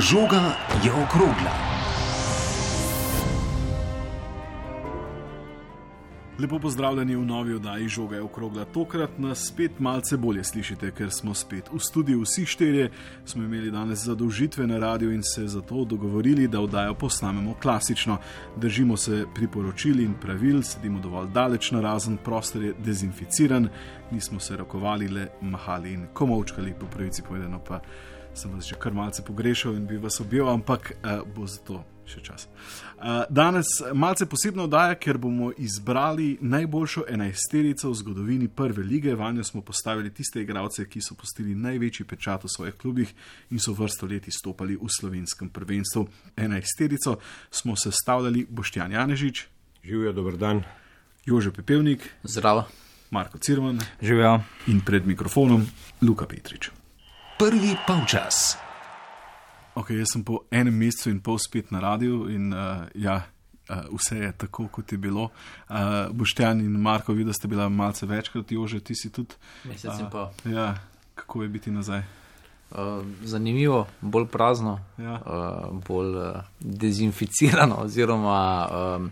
Žoga je okrogla. Lepo pozdravljeni v novi oddaji Žoga je okrogla. Tokrat nas spet malce bolje slišite, ker smo spet v studiu. Vsi štirje smo imeli danes zadolžitve na radio in se zato dogovorili, da oddajo posnamemo klasično. Držimo se priporočil in pravil, sedimo dovolj daleč na razen, prostor je dezinficiran, nismo se rokovali, le mahali in komovčkali, po pravici povedano pa sem vas že kar malce pogrešal in bi vas objel, ampak uh, bo zato še čas. Uh, danes malce posebno oddaja, ker bomo izbrali najboljšo enajsterico v zgodovini prve lige. Vanjo smo postavili tiste igralce, ki so postili največji pečat v svojih klubih in so vrsto let izstopali v slovenskem prvenstvu. Enajsterico smo sestavljali Boštjan Janežič, Živijo, dober dan. Jože Pepevnik, Zdravo. Marko Cirman Živijo. in pred mikrofonom Luka Petrič. Prvi polčas. Okay, jaz sem po enem mesecu in pol spet na radiju in uh, ja, uh, vse je tako, kot je bilo. Uh, Boštjan in Marko, videl ste bila malce večkrat, Jože, ti si tudi. Mesec in pol. Ja, kako je biti nazaj? Uh, zanimivo, bolj prazno, Ja. uh, bolj uh, dezinficirano, oziroma um,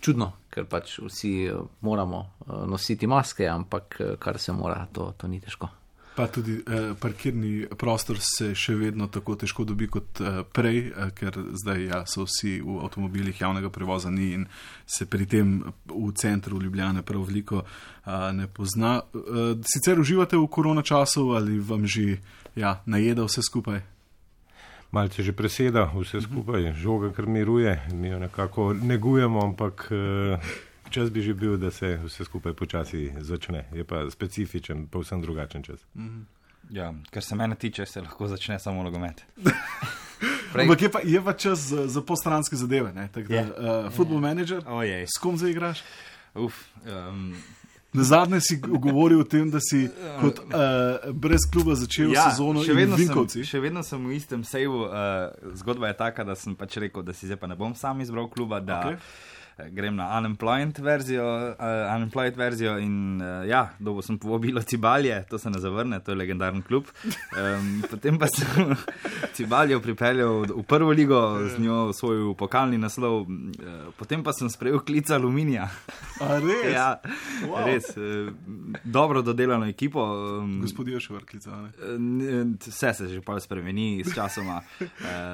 čudno, ker pač vsi uh, moramo uh, nositi maske, ampak uh, kar se mora, to, to ni težko. Pa tudi eh, parkirni prostor se še vedno tako težko dobi kot eh, prej, eh, ker zdaj ja, so vsi v avtomobilih javnega prevoza ni in se pri tem v centru Ljubljane prav veliko eh, ne pozna. Eh, sicer uživate v korona času ali vam že ja, najeda vse skupaj? Malce že preseda vse skupaj, žoga kar miruje, mi jo nekako negujemo, ampak eh, čas bi že bil, da se vse skupaj počasi začne. Je pa specifičen, povsem drugačen čas. Ja, kar se mene tiče, se lahko začne samo nogomet. Ampak je pa, je pa čas za, za postranske zadeve. Da, Je. uh, football manager, Ojej. s kom zdaj igraš? Uf, um, Na zadnje si govoril o tem, da si kot uh, brez kluba začel ja, sezono še vedno, sem, še vedno sem v istem sejvu. Uh, zgodba je taka, da sem pač rekel, da si zdaj pa ne bom sam izbral kluba, da okay. Grem na unemployed verzijo, uh, unemployed verzijo in uh, ja, dobo sem povabilo Cibalje, to se ne zavrne, to je legendaren klub. Um, potem pa sem Cibaljo pripeljal v prvo ligo, z njo svoj pokalni naslov, uh, potem pa sem sprejel klic aluminija. A res? Ja, Wow. res. eh, Dobro dodelano ekipo. em, Gospod je še vrklica. ne? Vse se že pa spremeni s časoma.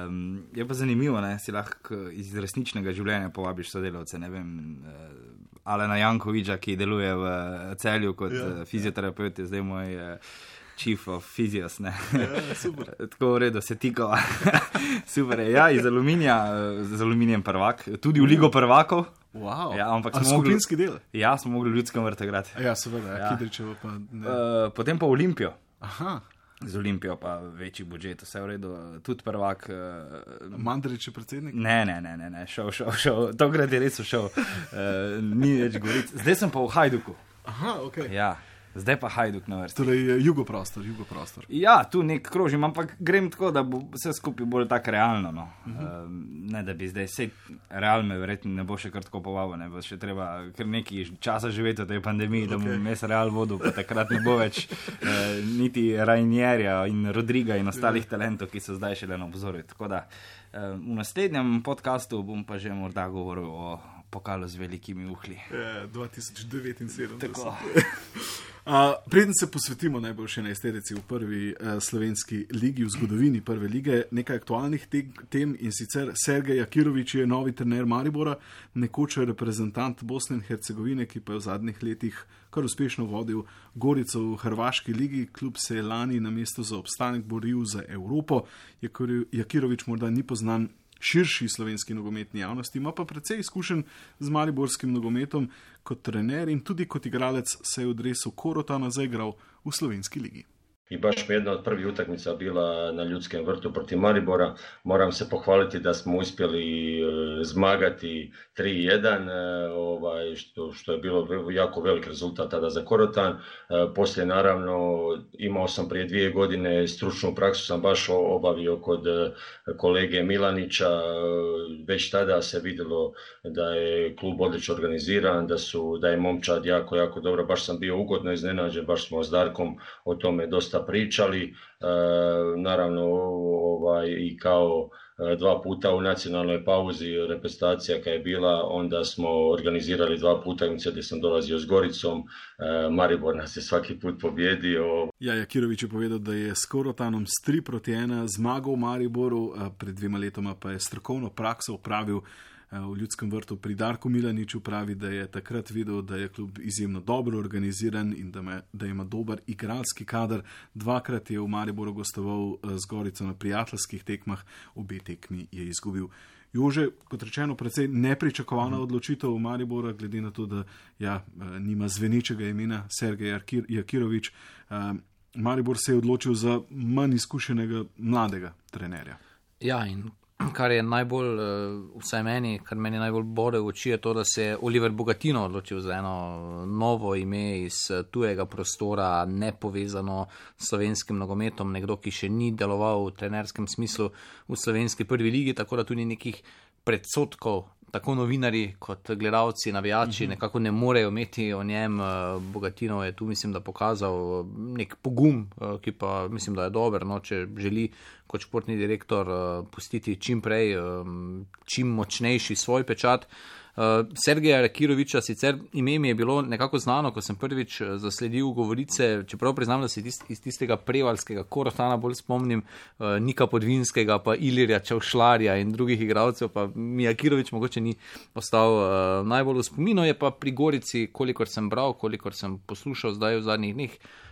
Um, je pa zanimivo, da si lahko iz resničnega življenja povabiš sodelavce. Ne vem, uh, Alena Jankoviča, ki deluje v eh, celju kot Ja. ja, fizioterapeut, je zdaj moj uh, chief of physios. Ne? Ja, super. Tako v redu, se tikava. Super je. Ja, iz aluminija, z aluminijem prvak, tudi v Ligo prvakov. Wow. Ja, ampak smo skupinski del. Ja, smo mogli v ljudskem vrtu igrati. Ja, seveda, ja. Ja. Kidričevo pa ne. Uh, potem pa Olimpijo. Aha, Z Olimpijo pa večji budžet, vse v redu, tudi prvak. Uh, Mandarič je predsednik. ne, ne, ne, ne, ne, šel, šel, šel. tokrat je res šel, uh, ni več govoriti. Zdaj sem pa v Hajduku. Aha, ok. Ja, zdaj pa Hajduk na vrsti. Torej, jugoprostor, jugoprostor. Ja, tu nek krožim, ampak grem tako, da bo vse skupaj bolj tako realno. No. Uh -huh. uh, ne, da bi zdaj vse real me verjetno ne bo še kar tako povabil, ne bo še treba kar nekaj časa živeti v tej pandemiji, okay. da bom jaz real vodil, pa takrat ne bo več uh, niti Rainjerja in Rodriga in ostalih talentov, ki so zdaj šele na obzorju. Tako da uh, v naslednjem podkastu bom pa že morda govoril o pokalu z velikimi uhli. Je 2079. Tako. Uh, preden se posvetimo najboljši enajsterici v prvi uh, slovenski ligi, v zgodovini prve lige, nekaj aktualnih te tem in sicer Sergej Jakirovič je novi trener Maribora, nekoč reprezentant Bosne in Hercegovine, ki pa je v zadnjih letih kar uspešno vodil Gorico v Hrvaški ligi, kljub se je lani na mestu za obstanek boril za Evropo. Jakir- Jakirovič morda ni poznan širši slovenski nogometni javnosti, ima pa precej izkušenj z mariborskim nogometom kot trener in tudi kot igralec se je v dresu Korotana zaigral v slovenski ligi. I baš mi je jedna od prvih utakmica bila na ljudskem vrtu protiv Maribora. Moram se pohvaliti da smo uspjeli e, zmagati 3-1, e, ovaj, što, što je bilo jako velik rezultat tada za Korotan. E, Poslije naravno imao sam prije dvije godine stručnu praksu, sam baš obavio kod kolege Milanića. Već tada se vidjelo da je klub odlično organiziran, da, su, da je momčad jako, jako dobro. Baš sam bio ugodno iznenađen, baš smo s Darkom o tome dosta pričali. E, naravno, ovaj, i kao e, dva puta u nacionalnoj pauzi reprezentacija kad je bila, onda smo organizirali dva puta gdje sam dolazio s Goricom, e, Maribor nas je svaki put pobjedio. Ja, Jakirovič je povedal, da je s Korotanom s 3 proti 1 zmagal v Mariboru, pred dvema letoma pa je strokovno prakso upravil Eh, v Ljudskem vrtu pri Darku Milaniču pravi, da je takrat videl, da je klub izjemno dobro organiziran in da, me, da ima dober igralski kader. Dvakrat je v Mariboru gostoval eh, z Gorico na prijateljskih tekmah, obe tekmi je izgubil. Jože, kot rečeno, precej nepričakovana odločitev v Mariboru, glede na to, da ja, eh, nima zvenečega imena Sergej Jakirovič. Maribor se je odločil za manj izkušenega mladega trenerja. Ja, in kar je najbolj, eh, vsaj meni, kar meni najbolj bode v oči, je to, da se je Oliver Bogatino odločil za eno novo ime iz eh, tujega prostora, ne povezano s slovenskim nogometom, nekdo, ki še ni deloval v trenerskem smislu v slovenski prvi ligi, tako da tudi nekih predsotkov tako novinari kot gledalci, navijači, uh mhm. -huh. nekako ne morejo imeti o njem. Eh, Bogatino je tu, mislim, da pokazal eh, nek pogum, eh, ki pa mislim, da je dober, no, če želi kot športni direktor pustiti čim prej, čim močnejši svoj pečat. Uh, Sergeja Rakiroviča, sicer ime mi je bilo nekako znano, ko sem prvič eh, zasledil govorice, čeprav priznam, da se tist, iz tistega prevalskega korotana bolj spomnim, uh, Nika Podvinskega, pa Ilirja Čevšlarja in drugih igralcev, pa mi Rakirovič mogoče ni ostal uh, najbolj v spominu, je pa pri Gorici, kolikor sem bral, kolikor sem poslušal zdaj v zadnjih dneh. Eh,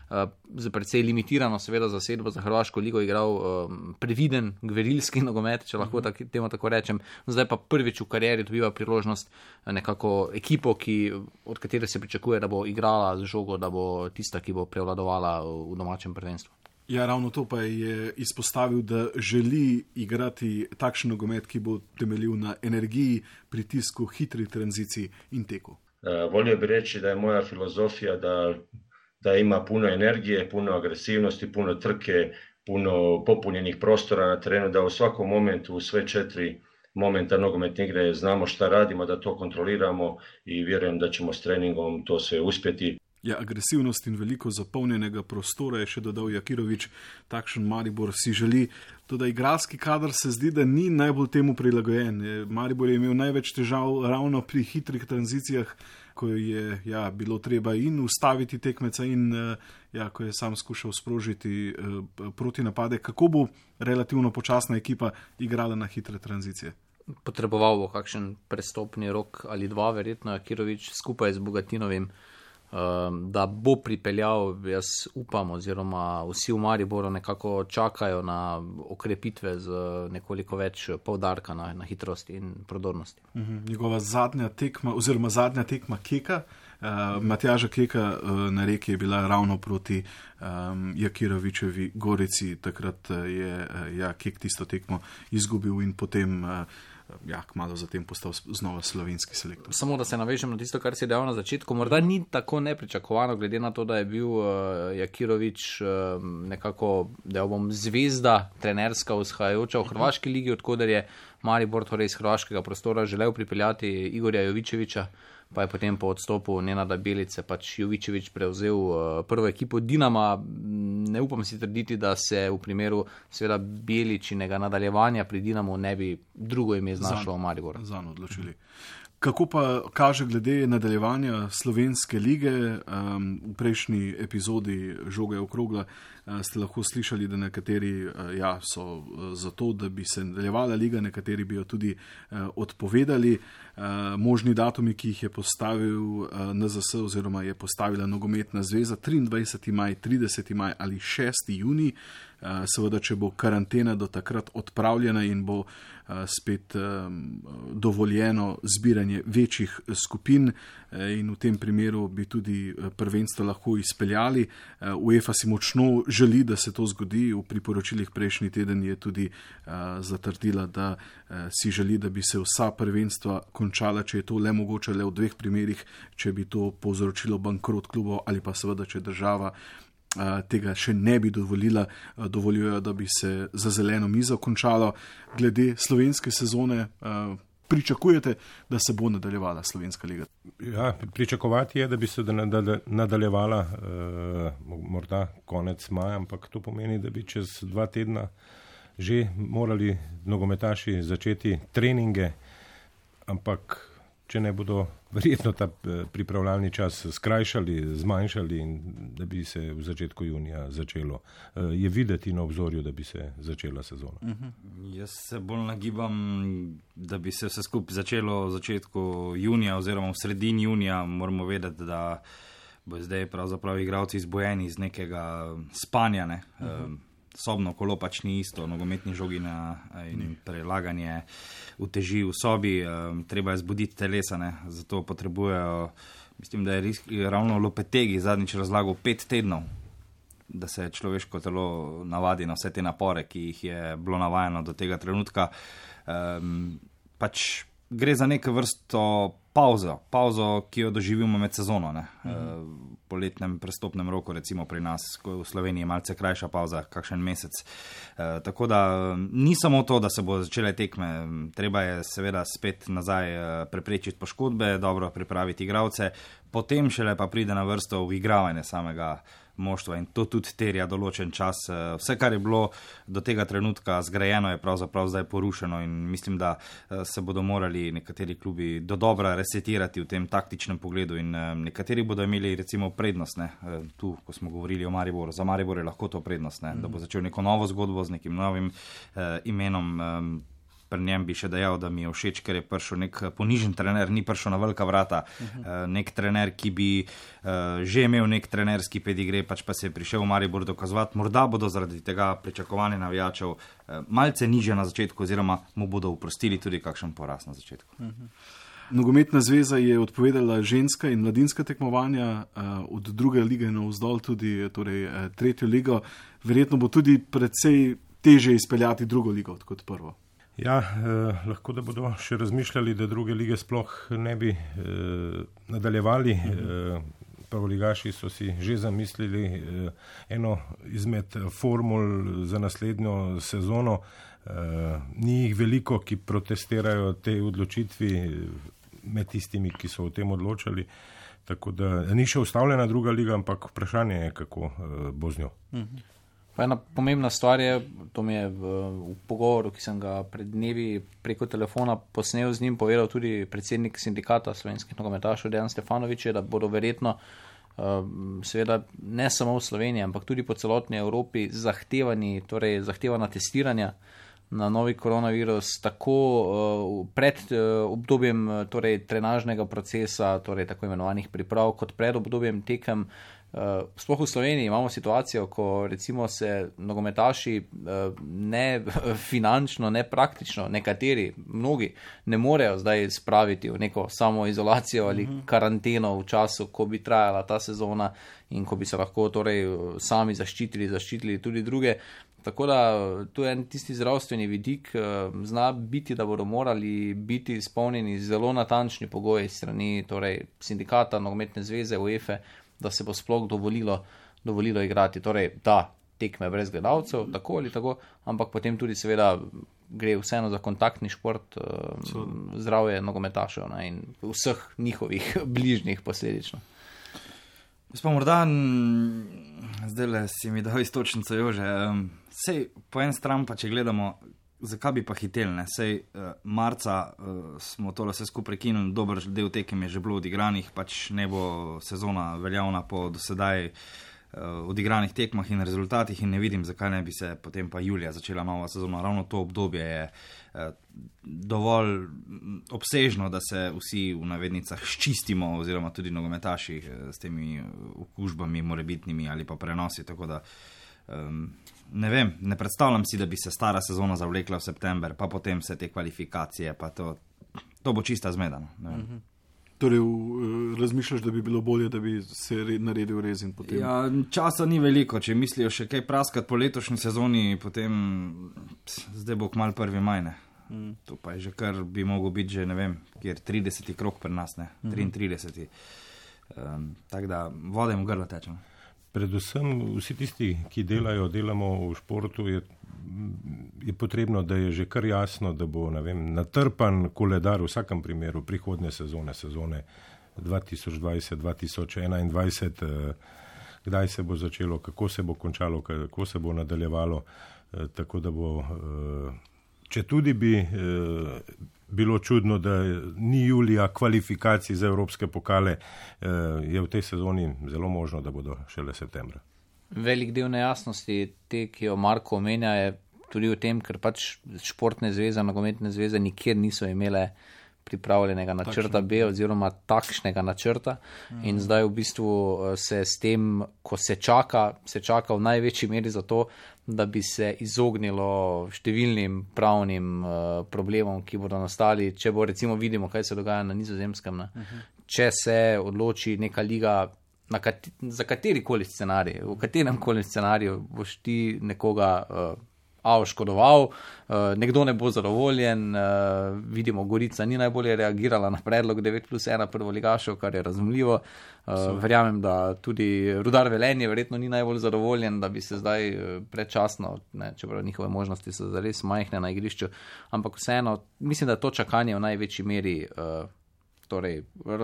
z precej limitirano, seveda, zasedbo za Hrvaško ligo igral um, previden, gverilski nogomet, če lahko tak, temu tako rečem. Zdaj pa prvič v karieri dobiva priložnost eh, nekako ekipo, ki, od katere se pričakuje, da bo igrala z žogo, da bo tista, ki bo prevladovala v domačem prvenstvu. Ja, ravno to pa je izpostavil, da želi igrati takšen nogomet, ki bo temeljil na energiji, pritisku, hitri tranziciji in teku. Uh, volio bi reči, da je moja filozofija, da da ima puno energije, puno agresivnosti, puno trke, puno popunjenih prostora na terenu, da u svakom momentu u sve četiri momenta nogometne igre znamo šta radimo, da to kontroliramo i vjerujem da ćemo s treningom to sve uspjeti. Ja, agresivnost in veliko zapolnjenega prostora je še dodal Jakirovič, takšen Maribor si želi. Tudi igralski kader se zdi, da ni najbolj temu prilagojen. Maribor je imel največ težav ravno pri hitrih tranzicijah, ko je ja, bilo treba in ustaviti tekmeca, in eh, ja, ko je sam skušal sprožiti uh, proti napade. Kako bo relativno počasna ekipa igrala na hitre tranzicije? Potreboval bo kakšen prestopni rok ali dva, verjetno Akirovič skupaj z Bogatinovim. Da bo pripeljal, jaz upam, oziroma vsi v Mariboru nekako čakajo na okrepitve z nekoliko več povdarka na, na hitrosti in prodornosti. Mhm, njegova zadnja tekma, oziroma zadnja tekma Keka. Uh, Matjaža Keka uh, na reki je bila ravno proti um, Jakirovičevi Gorici, takrat je uh, ja, Kek tisto tekmo izgubil in potem uh, ja, kmalo zatem postal znova slovenski selektor. Samo da se navežem na tisto, kar si dejal na začetku, morda ni tako nepričakovano, glede na to, da je bil uh, Jakirovič uh, nekako, da bom zvezda, trenerska, vzhajajoča v Hrvaški ligi, odkuder je Maribor, torej iz hrvaškega prostora, želel pripeljati Igorja Jovičeviča pa je potem po odstopu Nenada Belice pač Jovičevič prevzel uh, prvo ekipo Dinama. Ne upam si trditi, da se v primeru seveda Beličinega nadaljevanja pri Dinamu ne bi drugo ime znašlo v Mariboru. Zan odločili. Kako pa kaže glede nadaljevanja slovenske lige? Um, v prejšnji epizodi žoge okrogla uh, ste lahko slišali, da nekateri uh, ja, so uh, za to, da bi se nadaljevala liga, nekateri bi jo tudi odpovedali. Možni datumi, ki jih je postavil NZS oziroma je postavila nogometna zveza 23. maj, 30. maj ali 6. juni. Uh, seveda, če bo karantena do takrat odpravljena in bo uh, spet um, dovoljeno zbiranje večjih skupin, eh, in v tem primeru bi tudi eh, prvenstvo lahko izpeljali. Eh, UEFA si močno želi, da se to zgodi. V priporočilih prejšnji teden je tudi zatrdila, da si želi, da bi se vsa prvenstva končala, če je to le mogoče, le v dveh primerih, če bi to povzročilo bankrot klubov ali pa seveda, če država tega še ne bi dovolila, dovoljujejo, da bi se za zeleno mizo končalo. Glede slovenske sezone, pričakujete, da se bo nadaljevala slovenska liga? Ja, pričakovati je, da bi se nadaljevala morda konec maja, ampak to pomeni, da bi čez dva tedna že morali nogometaši začeti treninge, ampak če ne bodo verjetno ta eh, pripravljalni čas skrajšali, zmanjšali in da bi se v začetku junija začelo, eh, je videti na obzorju, da bi se začela sezona. Uh -huh. Jaz se bolj nagibam, da bi se vse skupaj začelo v začetku junija oziroma v sredini junija. Moramo vedeti, da bo zdaj pravzaprav igravci izbojeni iz nekega spanja. Ne? Uh -huh sobno kolo pač ni isto, nogometni žogi na, in prelaganje v teži v sobi, um, treba je zbuditi telesa, ne? zato potrebujejo, mislim, da je res, ravno lopetegi zadnjič razlagal pet tednov. Da se človeško telo navadi na vse te napore, ki jih je bilo navajeno do tega trenutka. Um, pač gre za neko vrsto pauzo, pauzo, ki jo doživimo med sezono. Mhm. Uh, po letnem prestopnem roku, recimo pri nas, v Sloveniji, je malce krajša pauza, kakšen mesec. Uh, tako da ni samo to, da se bo začele tekme, treba je seveda spet nazaj preprečiti poškodbe, dobro pripraviti igravce, potem šele pa pride na vrsto uigravanje samega moštva in to tudi terja določen čas. Eh, vse, kar je bilo do tega trenutka zgrajeno, je pravzaprav zdaj porušeno in mislim, da eh, se bodo morali nekateri klubi do dobra resetirati v tem taktičnem pogledu in eh, nekateri bodo imeli recimo prednost. Ne? Tu, ko smo govorili o Mariboru, za Maribor je lahko to prednost, ne? da bo začel neko novo zgodbo z nekim novim eh, imenom. Eh, pri njem bi še dejal, da mi je všeč, ker je prišel nek eh, ponižen trener, ni prišel na velika vrata, uh -huh. uh, nek trener, ki bi uh, že imel nek trenerski pedigre, pač pa se je prišel v Maribor dokazovati. Morda bodo zaradi tega pričakovanje navijačev uh, malce niže na začetku, oziroma mu bodo uprostili tudi kakšen poraz na začetku. Uh -huh. Nogometna zveza je odpovedala ženska in mladinska tekmovanja, od druge lige na vzdolj tudi torej, tretjo ligo. Verjetno bo tudi precej teže izpeljati drugo ligo kot prvo. Ja, eh, lahko da bodo še razmišljali, da druge lige sploh ne bi eh, nadaljevali. Eh, Prvoligaši so si že zamislili eh, eno izmed formul za naslednjo sezono. Eh, ni jih veliko, ki protestirajo te odločitvi med tistimi, ki so o tem odločali. Tako da ni še ustavljena druga liga, ampak vprašanje je, kako eh, bo z njo. Mhm. Pa ena pomembna stvar je, to mi je v, v pogovoru, ki sem ga pred dnevi preko telefona posnel z njim, povedal tudi predsednik sindikata slovenskih nogometašov Dejan Stefanovič, da bodo verjetno, uh, seveda ne samo v Sloveniji, ampak tudi po celotni Evropi zahtevani, torej zahtevana testiranja na novi koronavirus, tako uh, pred uh, obdobjem torej, trenažnega procesa, torej tako imenovanih priprav, kot pred obdobjem tekem. Uh, sploh v Sloveniji imamo situacijo, ko recimo se nogometaši uh, ne finančno, ne praktično, nekateri, mnogi ne morejo zdaj spraviti v neko samoizolacijo ali mhm. karanteno v času, ko bi trajala ta sezona in ko bi se lahko torej sami zaščitili, zaščitili tudi druge. Tako da tu je en tisti zdravstveni vidik, uh, zna biti, da bodo morali biti izpolnjeni zelo natančni pogoji strani torej, sindikata, nogometne zveze, UEFA da se bo sploh dovolilo, dovolilo igrati. Torej, da tekme brez gledalcev, tako ali tako, ampak potem tudi, seveda, gre vseeno za kontaktni šport, um, zdravje nogometašev ne, in vseh njihovih bližnjih posledično. Sploh morda, zdaj le si mi dal istočnico, že vse po en stran, pa če gledamo, zakaj bi pa hiteli? Sej uh, marca uh, smo to vse skupaj prekinili, dober del tekem je že bilo odigranih, pač ne bo sezona veljavna po dosedaj uh, odigranih tekmah in rezultatih in ne vidim, zakaj ne bi se potem pa julija začela nova sezona. Ravno to obdobje je uh, dovolj obsežno, da se vsi v navednicah ščistimo oziroma tudi nogometaši uh, s temi okužbami, morebitnimi ali pa prenosi. Tako da um, ne vem, ne predstavljam si, da bi se stara sezona zavlekla v september, pa potem vse te kvalifikacije, pa to, to bo čista zmedena. Mhm. Torej, razmišljaš, da bi bilo bolje, da bi se naredil rez in potem. Ja, časa ni veliko, če mislijo še kaj praskati po letošnji sezoni, potem zdaj bo kmal prvi majne. Mm. To pa je že kar bi mogel biti, že ne vem, kjer 30 krok pri nas, ne mm. 33. Um, Tako da vodem grlo tečem predvsem vsi tisti, ki delajo, delamo v športu, je, je potrebno, da je že kar jasno, da bo vem, natrpan koledar v vsakem primeru prihodnje sezone, sezone 2020-2021, eh, kdaj se bo začelo, kako se bo končalo, kako se bo nadaljevalo. tako da bo, če tudi bi bilo čudno, da ni julija kvalifikacij za evropske pokale, je v tej sezoni zelo možno, da bodo šele septembra. Velik del nejasnosti, te, ki jo Marko omenja, je tudi v tem, ker pač športne zveze, nogometne zveze nikjer niso imele pripravljenega načrta Takšne. B oziroma takšnega načrta. Mhm. In zdaj v bistvu eh, se s tem, ko se čaka, se čaka v največji meri za to, da bi se izognilo številnim pravnim uh, problemom, ki bodo nastali, če bo recimo vidimo, kaj se dogaja na nizozemskem. Uh mhm. -huh. Če se odloči neka liga kat, za kateri koli scenarij, v katerem koli scenariju boš ti nekoga uh, oškodoval, uh, nekdo ne bo zadovoljen. Uh, vidimo, Gorica ni najbolje reagirala na predlog 9 plus 1 prvoligašov, kar je razumljivo. Uh, verjamem, da tudi rudar velenje verjetno ni najbolj zadovoljen, da bi se zdaj predčasno, ne, čeprav njihove možnosti so zares majhne na igrišču, ampak vseeno mislim, da to čakanje v največji meri. Torej,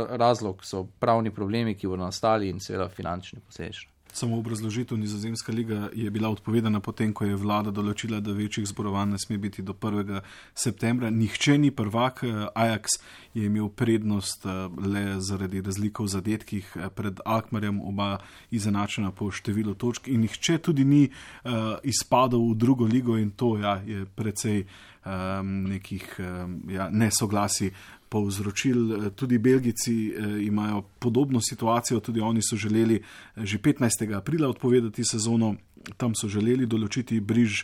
razlog so pravni problemi, ki bodo nastali in seveda finančni posež. Samo obrazložitev Nizozemska liga je bila odpovedana potem, ko je vlada določila, da večjih zborovanj ne sme biti do 1. septembra. Nihče ni prvak, Ajax je imel prednost eh, le zaradi razlikov v zadetkih eh, pred Alkmarjem, oba izenačena po številu točk in nihče tudi ni uh, izpadel v drugo ligo in to ja, je precej um, nekih um, ja, nesoglasij povzročili. Eh, tudi Belgici eh, imajo podobno situacijo, tudi oni so želeli eh, že 15. aprila odpovedati sezono tam so želeli določiti briž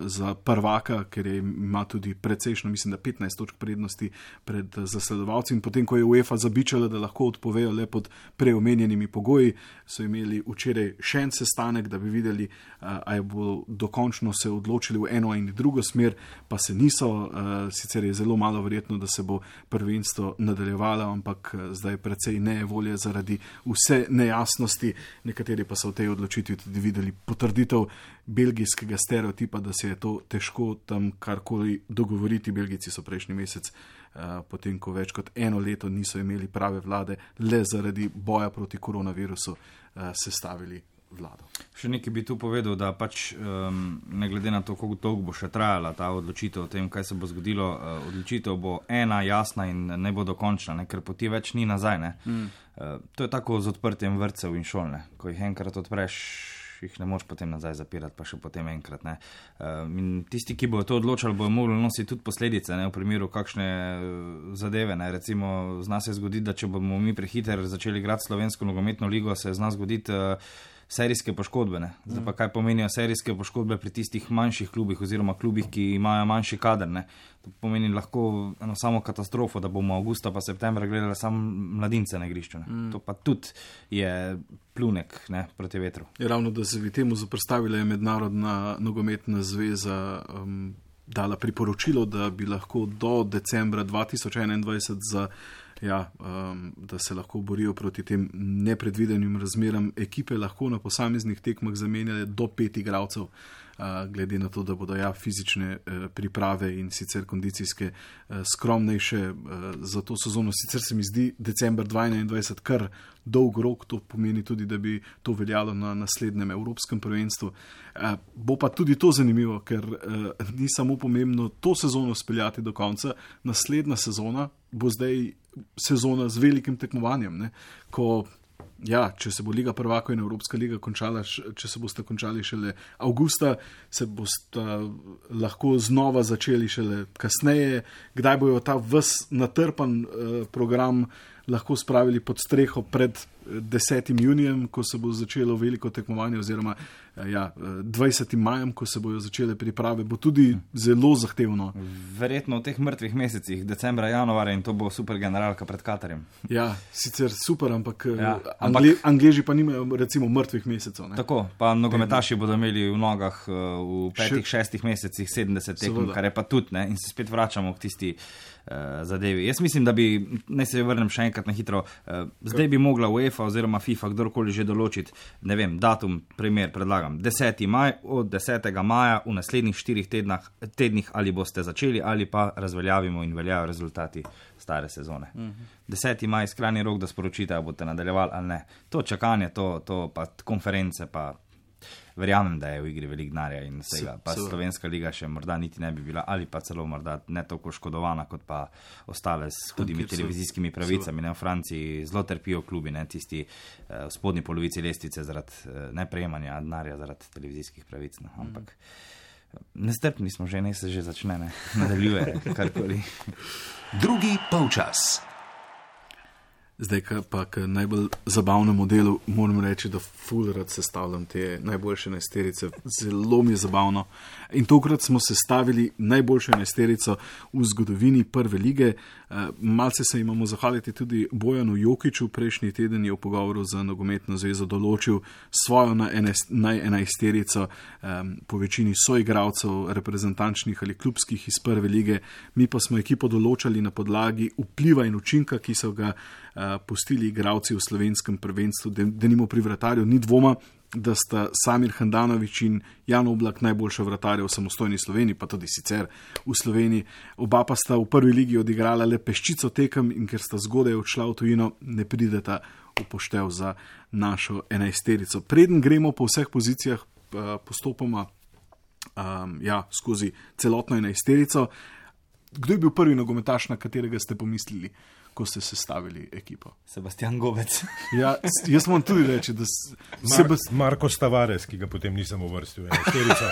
za prvaka, ker je, ima tudi precejšno, mislim, da 15 točk prednosti pred zasledovalci. In potem, ko je UEFA zabičala, da lahko odpovejo le pod preomenjenimi pogoji, so imeli včeraj še en sestanek, da bi videli, uh, ali bodo dokončno se odločili v eno in drugo smer, pa se niso. Uh, sicer je zelo malo verjetno, da se bo prvenstvo nadaljevalo, ampak zdaj precej nevolje zaradi vse nejasnosti. Nekateri pa so v tej odločitvi tudi videli potrditev belgijskega stereotipa, da se je to težko tam karkoli dogovoriti. Belgijci so prejšnji mesec, uh, potem ko več kot eno leto niso imeli prave vlade, le zaradi boja proti koronavirusu, uh, sestavili. Vlado. Še nekaj bi tu povedal, da pač um, ne glede na to, kako dolgo bo še trajala ta odločitev o tem, kaj se bo zgodilo, uh, odločitev bo ena, jasna in ne bo dokončna, ne, ker poti več ni nazaj. Mm. Uh, to je tako z odprtjem vrtcev in šolne. Ko jih enkrat odpreš, jih ne moš potem nazaj zapirati, pa še potem enkrat. Uh, tisti, ki bodo to odločali, bodo morali nositi tudi posledice, ne, v primeru kakšne eh, zadeve. Ne. Recimo, zna se zgoditi, da če bomo mi prehiter začeli igrati slovensko nogometno ligo, se zna zgoditi. Uh, serijske poškodbe. Ne. Zdaj pa kaj pomenijo serijske poškodbe pri tistih manjših klubih oziroma klubih, ki imajo manjši kader. Ne. To pomeni lahko eno samo katastrofo, da bomo avgusta pa septembra gledali samo mladince na igrišču. Mm. To pa tudi je plunek ne, proti vetru. Je ravno, da se bi temu zoprstavila mednarodna nogometna zveza. Um, Dala priporočilo, da bi lahko do decembra 2021 za ja, um, da se lahko borijo proti tem nepredvidenim razmeram. Ekipe lahko na posameznih tekmah zamenjale do pet igralcev, uh, glede na to, da bodo ja, fizične uh, priprave in sicer kondicijske uh, skromnejše uh, za to sezono. Sicer se mi zdi decembr 2021 kar dolg rok, to pomeni tudi, da bi to veljalo na naslednjem Evropskem prvenstvu. Uh, bo pa tudi to zanimivo, ker uh, ni samo pomembno to sezono speljati do konca, naslednja sezona bo zdaj sezona z velikim tekmovanjem. Ne, ko, ja, če se bo Liga Prvako in Evropska liga končala, če se boste končali šele avgusta, se boste lahko znova začeli šele kasneje, kdaj bojo ta vs natrpan uh, program lahko spravili pod streho pred 10. junijem, ko se bo začelo veliko tekmovanje, oziroma eh, ja, 20. Eh, majem, ko se bodo začele priprave, bo tudi zelo zahtevno. Verjetno v teh mrtvih mesecih, decembra, januarja in to bo super generalka pred Katarjem. Ja, sicer super, ampak, eh, ja, ampak Angle, Angleži pa nimajo recimo mrtvih mesecev. Ne? Tako, pa nogometaši bodo imeli v nogah v petih, Še... šestih mesecih 70 tekem, kar je pa tudi, ne? in se spet vračamo k tisti uh, zadevi. Jaz mislim, da bi, naj se vrnem še enkrat na hitro, uh, zdaj bi mogla UEFA oziroma FIFA, kdorkoli že določiti, ne vem, datum, primer predlagam, 10. maj, od 10. maja v naslednjih štirih tednah, tednih ali boste začeli ali pa razveljavimo in veljajo rezultati stare sezone. Uh -huh. 10. maj je skrajni rok, da sporočite, ali boste nadaljevali ali ne. To čakanje, to, to pa konference, pa verjamem, da je v igri velik denarja in vsega. Pa slovenska liga še morda niti ne bi bila ali pa celo morda ne tako škodovana kot pa ostale s hudimi televizijskimi pravicami. Ne, v Franciji zelo trpijo klubi, ne tisti uh, v spodnji polovici lestvice zaradi uh, neprejemanja denarja zaradi televizijskih pravic. No. Ampak nestrpni smo že, ne se že začne, ne nadaljuje karkoli. Drugi polčas. Zdaj, pa k najbolj zabavnemu delu, moram reči, da fulrad sestavljam te najboljše nesterice. Zelo mi je zabavno. In tokrat smo sestavili najboljšo nesterico v zgodovini prve lige. Eh, malce se imamo zahvaliti tudi Bojanu Jokiču. Prejšnji teden je v pogovoru z nogometno zvezo določil svojo naj enajsterico po večini soigravcev, reprezentančnih ali klubskih iz prve lige. Mi pa smo ekipo določali na podlagi vpliva in učinka, ki so ga pustili igravci v slovenskem prvenstvu, da nimo pri vratarju, ni dvoma, da sta Samir Handanovič in Jan Oblak najboljša vratarja v samostojni Sloveniji, pa tudi sicer v Sloveniji. Oba pa sta v prvi ligi odigrala le peščico tekem in ker sta zgodaj odšla v tujino, ne prideta upoštev za našo enajsterico. Preden gremo po vseh pozicijah postopoma um, ja, skozi celotno enajsterico, kdo je bil prvi nogometaš, na katerega ste pomislili? Ko ste sestavili ekipo. Sebastian Govec. ja, jaz moram tudi reči, da se Mar Sebast... Marko Stavares, ki ga potem nisem uvrstil, je šterica.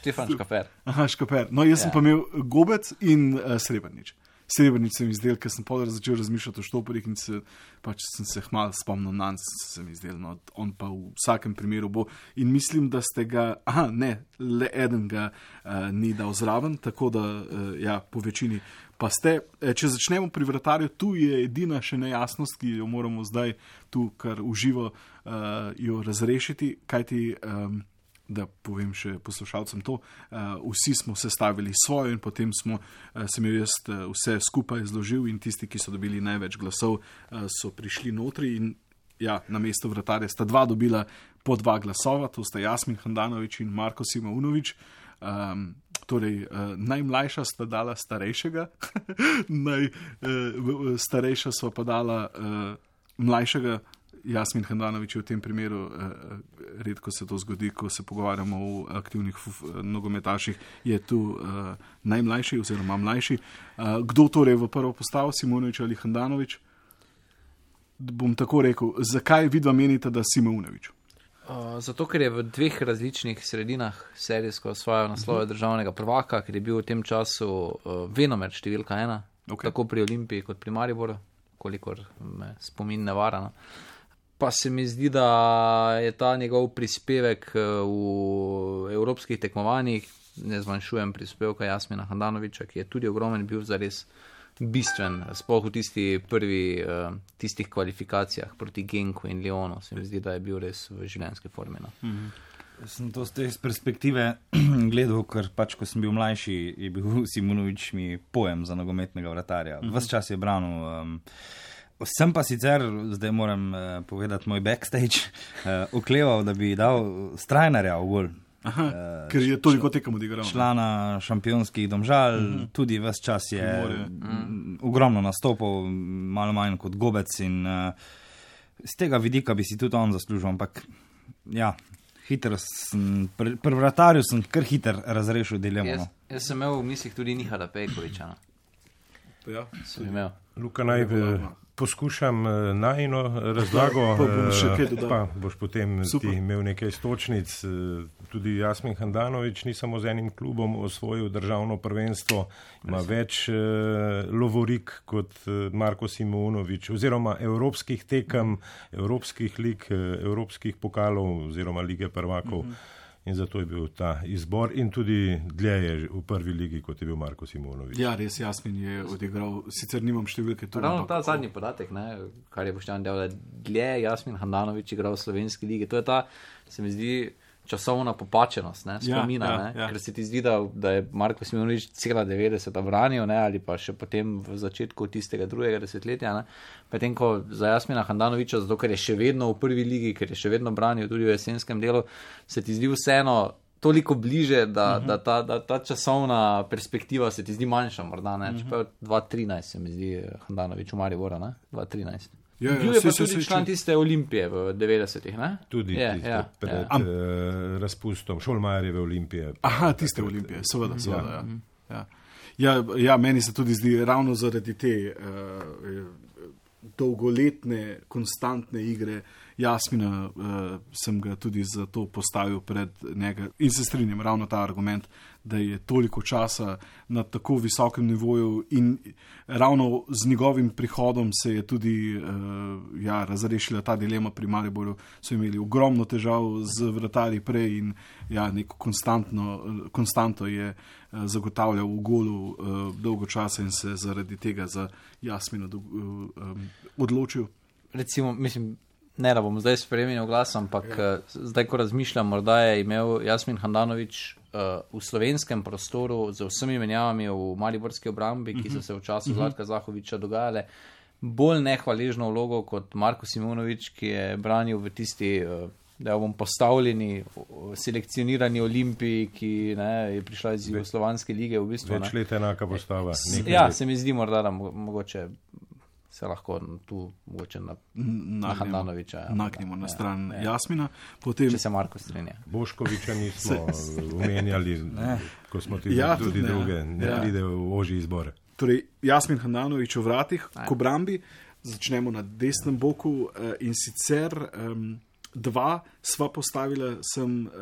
Štefan Škaper. Aha, Škaper. No, jaz ja. sem pa imel Gobec in uh, Srebrnič. Srebrnič sem izdelal, ker sem podal začel razmišljati o štoporih in se, pač sem se hmal spomnil na njega, sem izdelal, no, on pa v vsakem primeru bo. In mislim, da ste ga, aha, ne, le eden ga uh, ni dal zraven, tako da, uh, ja, po večini Pa ste, eh, če začnemo pri vratarju, tu je edina še nejasnost, ki jo moramo zdaj tu, kar uživo, uh, jo razrešiti. Kaj ti, um, da povem še poslušalcem to, uh, vsi smo sestavili svojo in potem smo, uh, sem jo jaz uh, vse skupaj zložil in tisti, ki so dobili največ glasov, uh, so prišli notri in ja, na mesto vratarja sta dva dobila po dva glasova, to sta Jasmin Handanovič in Marko Simaunovič. Um, torej, uh, najmlajša sta dala starejšega, najstarejša uh, so pa dala uh, mlajšega. Jasmin Hendanovič je v tem primeru, uh, redko se to zgodi, ko se pogovarjamo o aktivnih nogometaših, je tu uh, najmlajši oziroma mlajši. Uh, kdo torej v prvo postavo, Simonovič ali Hendanovič? Bom tako rekel, zakaj vidva menite, da Simonovič? Zato, ker je v dveh različnih sredinah serijsko osvojil naslove državnega prvaka, ker je bil v tem času uh, venomer številka ena, okay. tako pri Olimpiji kot pri Mariboru, kolikor me spomin ne vara. No. Pa se mi zdi, da je ta njegov prispevek v evropskih tekmovanjih, ne zmanjšujem prispevka Jasmina Handanoviča, ki je tudi ogromen bil za res bistven, sploh v tisti prvi, uh, tistih kvalifikacijah proti Genku in Leonu. Se mi zdi, da je bil res v življenjski formi. No. -hmm. Sem to z te perspektive gledal, ker pač, ko sem bil mlajši, je bil Simonovič mi pojem za nogometnega vratarja. -hmm. Ves čas je branil. Um, Sem pa sicer, zdaj moram uh, povedati moj backstage, uh, okleval, da bi dal strajnarja v gol. Aha, uh, ker je toliko tekem odigral. Člana šampionskih domžal, uh mhm. -huh. tudi ves čas je. -huh. ogromno nastopov, malo manj kot gobec in uh, z tega vidika bi si tudi on zaslužil, ampak ja. Pri pr vratarju sem kar hiter razrešil dilemo. Jaz, no. jaz sem imel v mislih tudi Nihala Pejkoviča. No. Ja, sem imel. Luka naj bi poskušam eh, najno razlago, pa, eh, pa boš potem imel nekaj stočnic. Eh, tudi Jasmin Handanovič ni samo z enim klubom osvojil državno prvenstvo, ima več lovorik kot Marko Simonovič, oziroma evropskih tekem, evropskih lig, evropskih pokalov oziroma lige prvakov. -hmm in zato je bil ta izbor in tudi dlje je v prvi ligi, kot je bil Marko Simonovič. Ja, res Jasmin je odigral, sicer nimam številke tu. Ravno ta zadnji podatek, ne, kar je poštevan del, da dlje je Jasmin Handanovič igral v slovenski ligi. To je ta, se mi zdi, časovna popačenost, ne, ja, spomina, ja, ja, ja. ker se ti zdi, da, da je Marko Simonovič cela 90 branil, ne, ali pa še potem v začetku tistega drugega desetletja. Medtem ko za Jasmina Handanoviča, zato ker je še vedno v prvi ligi, ker je še vedno branil tudi v jesenskem delu, se ti zdi vseeno. Toliko bliže, da, uh mhm. -huh. da, ta, da ta časovna perspektiva se ti zdi manjša, morda ne. Uh -huh. 2013 se mi zdi, Handanovič, v Mariboru, 2013. Ja, ja, Bil je saj- pa saj- tudi saj- član tiste olimpije v 90-ih. ne? Tudi je, tiste ja, pred ja. Am- eh, razpustom Šolmajerjeve olimpije. Aha, tiste olimpije, seveda. seveda ja. Ja. Ja, ja, meni se tudi zdi, ravno zaradi te uh, dolgoletne, konstantne igre Jasmina, uh, sem ga tudi zato postavil pred njega. In se strinjam, ravno ta argument, da je toliko časa na tako visokem nivoju, in ravno z njegovim prihodom se je tudi uh, ja, razrešila ta dilema pri Mariboru. So imeli ogromno težav z vratarji prej in ja, neko konstantno, konstanto je uh, zagotavljal v golu uh, dolgo časa in se zaradi tega za Jasmino uh, um, odločil. recimo, mislim, ne da bom zdaj spremenil glas, ampak ja. zdaj, ko razmišljam, morda je imel Jasmin Handanovič v slovenskem prostoru z vsemi menjavami v Mariborski obrambi, ki so se v času Zlatka Zahoviča dogajale, bolj nehvaležno vlogo kot Marko Simonovič, ki je branil v tisti. Uh, Da bom postavljeni, selekcionirani olimpiji, ki ne, je prišla iz Jugoslovanske lige. V bistvu. Več let enaka postava. nekaj Ja, let. se mi zdi morda, da mo mogoče se lahko tu mogoče na, na Handanoviča. ja. Nagnimo na Ja, stran ja. Jasmina, potem Če se Marko strinja. Boškoviča nismo omenjali, ko smo tudi, Ja, ja, tudi ne. druge, ne Ja. pride v oži izbor. torej Jasmin Hananovič v vratih, k obrambi. Začnemo na desnem boku eh, in sicer um, dva sva postavila, sem uh,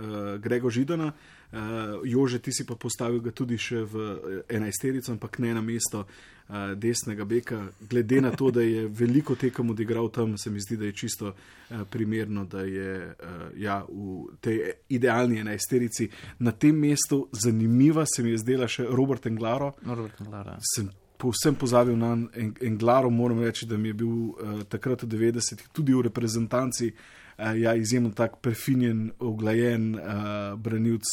Grego Židana, uh, Jože, ti si pa postavil ga tudi še v eh, enajsterico, ampak ne na mesto uh, desnega beka. Glede na to, da je veliko tekem odigral tam, se mi zdi, da je čisto uh, primerno, da je uh, ja, v tej idealni enajsterici na tem mestu. Zanimiva se mi je zdela še Robert Englaro Norbert Klara. sem povsem pozabil na En- Englaro, moram reči, da mi je bil uh, takrat v 90-ih tudi v reprezentanci uh, ja, izjemno tak prefinjen, oglajen uh, branilc.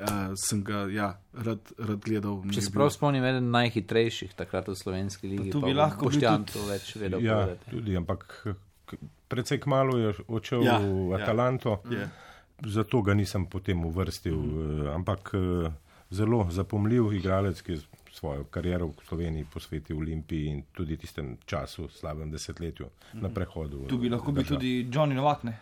Uh, sem ga ja, rad, rad gledal. Če je se prav spomnim, eden najhitrejših takrat v slovenski ligi. to pa bi bo lahko Boštjan tudi- to več vedel. Ja, povedati. tudi, ampak precej kmalo je odšel Ja, v ja. Atalanto, ja. zato ga nisem potem uvrstil. Mm. Ampak zelo zapomljiv igralec, ki je svojo kariero v Sloveniji posvetil Olimpiji in tudi tistem času, slabem desetletju na prehodu. Tu bi lahko bil tudi Johnny Novak. Ne?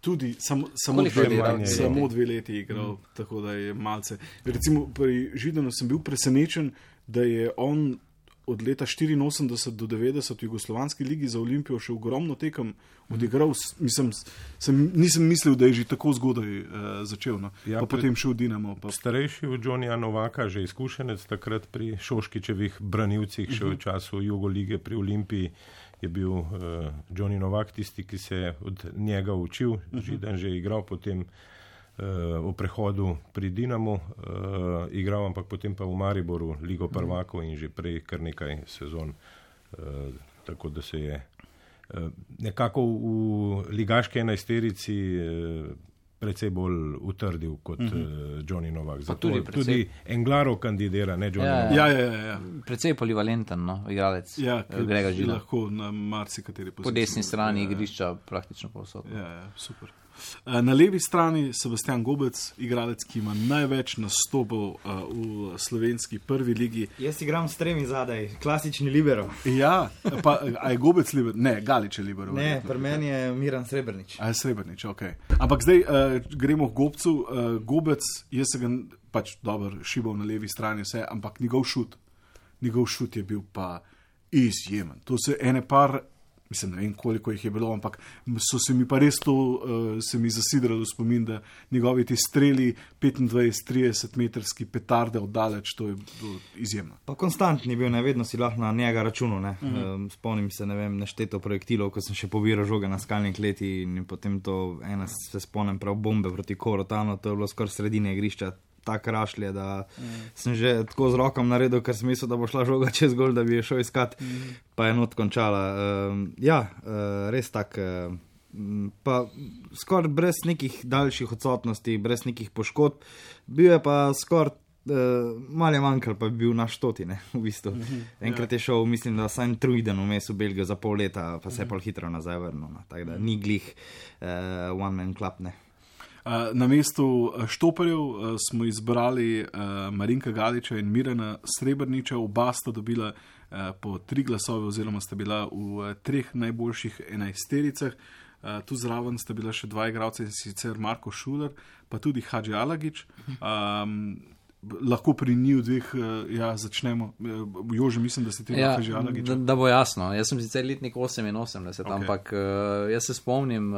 Tudi samo, samo, dve, leti, samo dve leti igral, mm. tako da je malce. Recimo pri Židanu sem bil presenečen, da je on od leta 84 do 90 v Jugoslovanski ligi za Olimpijo še ogromno tekem odigral. Mislim, sem, nisem mislil, da je že tako zgodaj uh, začel. No. Ja, pa pred- potem še v Dinamo. Pa, Starejši od Johnnyja Novaka, že izkušenec takrat pri Šoškičevih branilcih, še v času Jugo lige pri Olimpiji, je bil uh, Johnny Novak tisti, ki se je od njega učil, Židan že igral potem uh, v prehodu pri Dinamu, uh, igral ampak potem pa v Mariboru, Ligo prvakov in že prej kar nekaj sezon. Uh, tako da se je uh, nekako v ligaški enajsterici uh, precej bolj utrdil kot uh -huh. uh, Johnny Novak. Zato tudi tudi, precej- tudi Englaro kandidira, ne Johnny Ja, Novak. ja, ja, ja, ja. Precej polivalenten no, igralec. ja eh, Grega Žila. lahko na marsikateri Po poziciji. desni strani Ja, ja. igrišča praktično povsod. Ja, ja, super. Eh, Na levi strani Sebastian Gobec, igralec, ki ima največ nastopov eh, v slovenski prvi ligi. Jaz igram s tremi zadaj, klasični libero. Ja, pa a je Gobec liber? Ne, Galič je liber. Ne, pri meni je Miran Srebrnič. A je srebrnič, ok. Ampak zdaj uh, gremo k Gobcu. Uh, Gobec, jaz sem ga pač dobro šibal na levi strani, vse, ampak njegov šut, njegov šut je bil pa izjemen. To se ene par. Mislim, ne vem, koliko jih je bilo, ampak so se mi pa res to, uh, se mi zasidralo spomin, da njegovi ti streli 25-30 metrski petarde oddaleč, to je bilo izjemno. Pa konstantni bil, ne vedno si lahko na njega računal. Ne. Mm -hmm. spomnim se, ne vem, nešteto projektilov, ko sem še pobiral žoge na skalni kleti in potem to, ena se spomnim prav bombe proti Korotanu, to je bilo skoraj sredine igrišča. Tako rašlje, da mm. sem že tako z rokom naredil, ker sem mislil, da bo šla žoga čez gol, da bi jo šel iskat, mm. pa je not končala. Um, ja, uh, res tak. Uh, Pa skoraj brez nekih daljših odsotnosti, brez nekih poškodb, bil je pa skoraj uh, malo je manjkal, pa je bil naš stotine. V bistvu. Enkrat je šel, mislim, da sem trujden vmes v Belgijo za pol leta, pa se je pa hitro nazaj vrnil. No. Tako da ni glih uh, one man club. Ne. Na mestu Štoparjev smo izbrali Marinka Galiča in Mirena Srebrniča, oba sta dobila po tri glasove, oziroma sta bila v treh najboljših enajstericah. Tu zraven sta bila še dva igralca in sicer Marko Šuler, pa tudi Hadži Alagič. Um, lahko pri njih dveh ja, začnemo. Jože, mislim, da ste ti ja, že Alagič. Da, da bo jasno, jaz sem sicer letnik 88, okay. ampak uh, jaz se spomnim.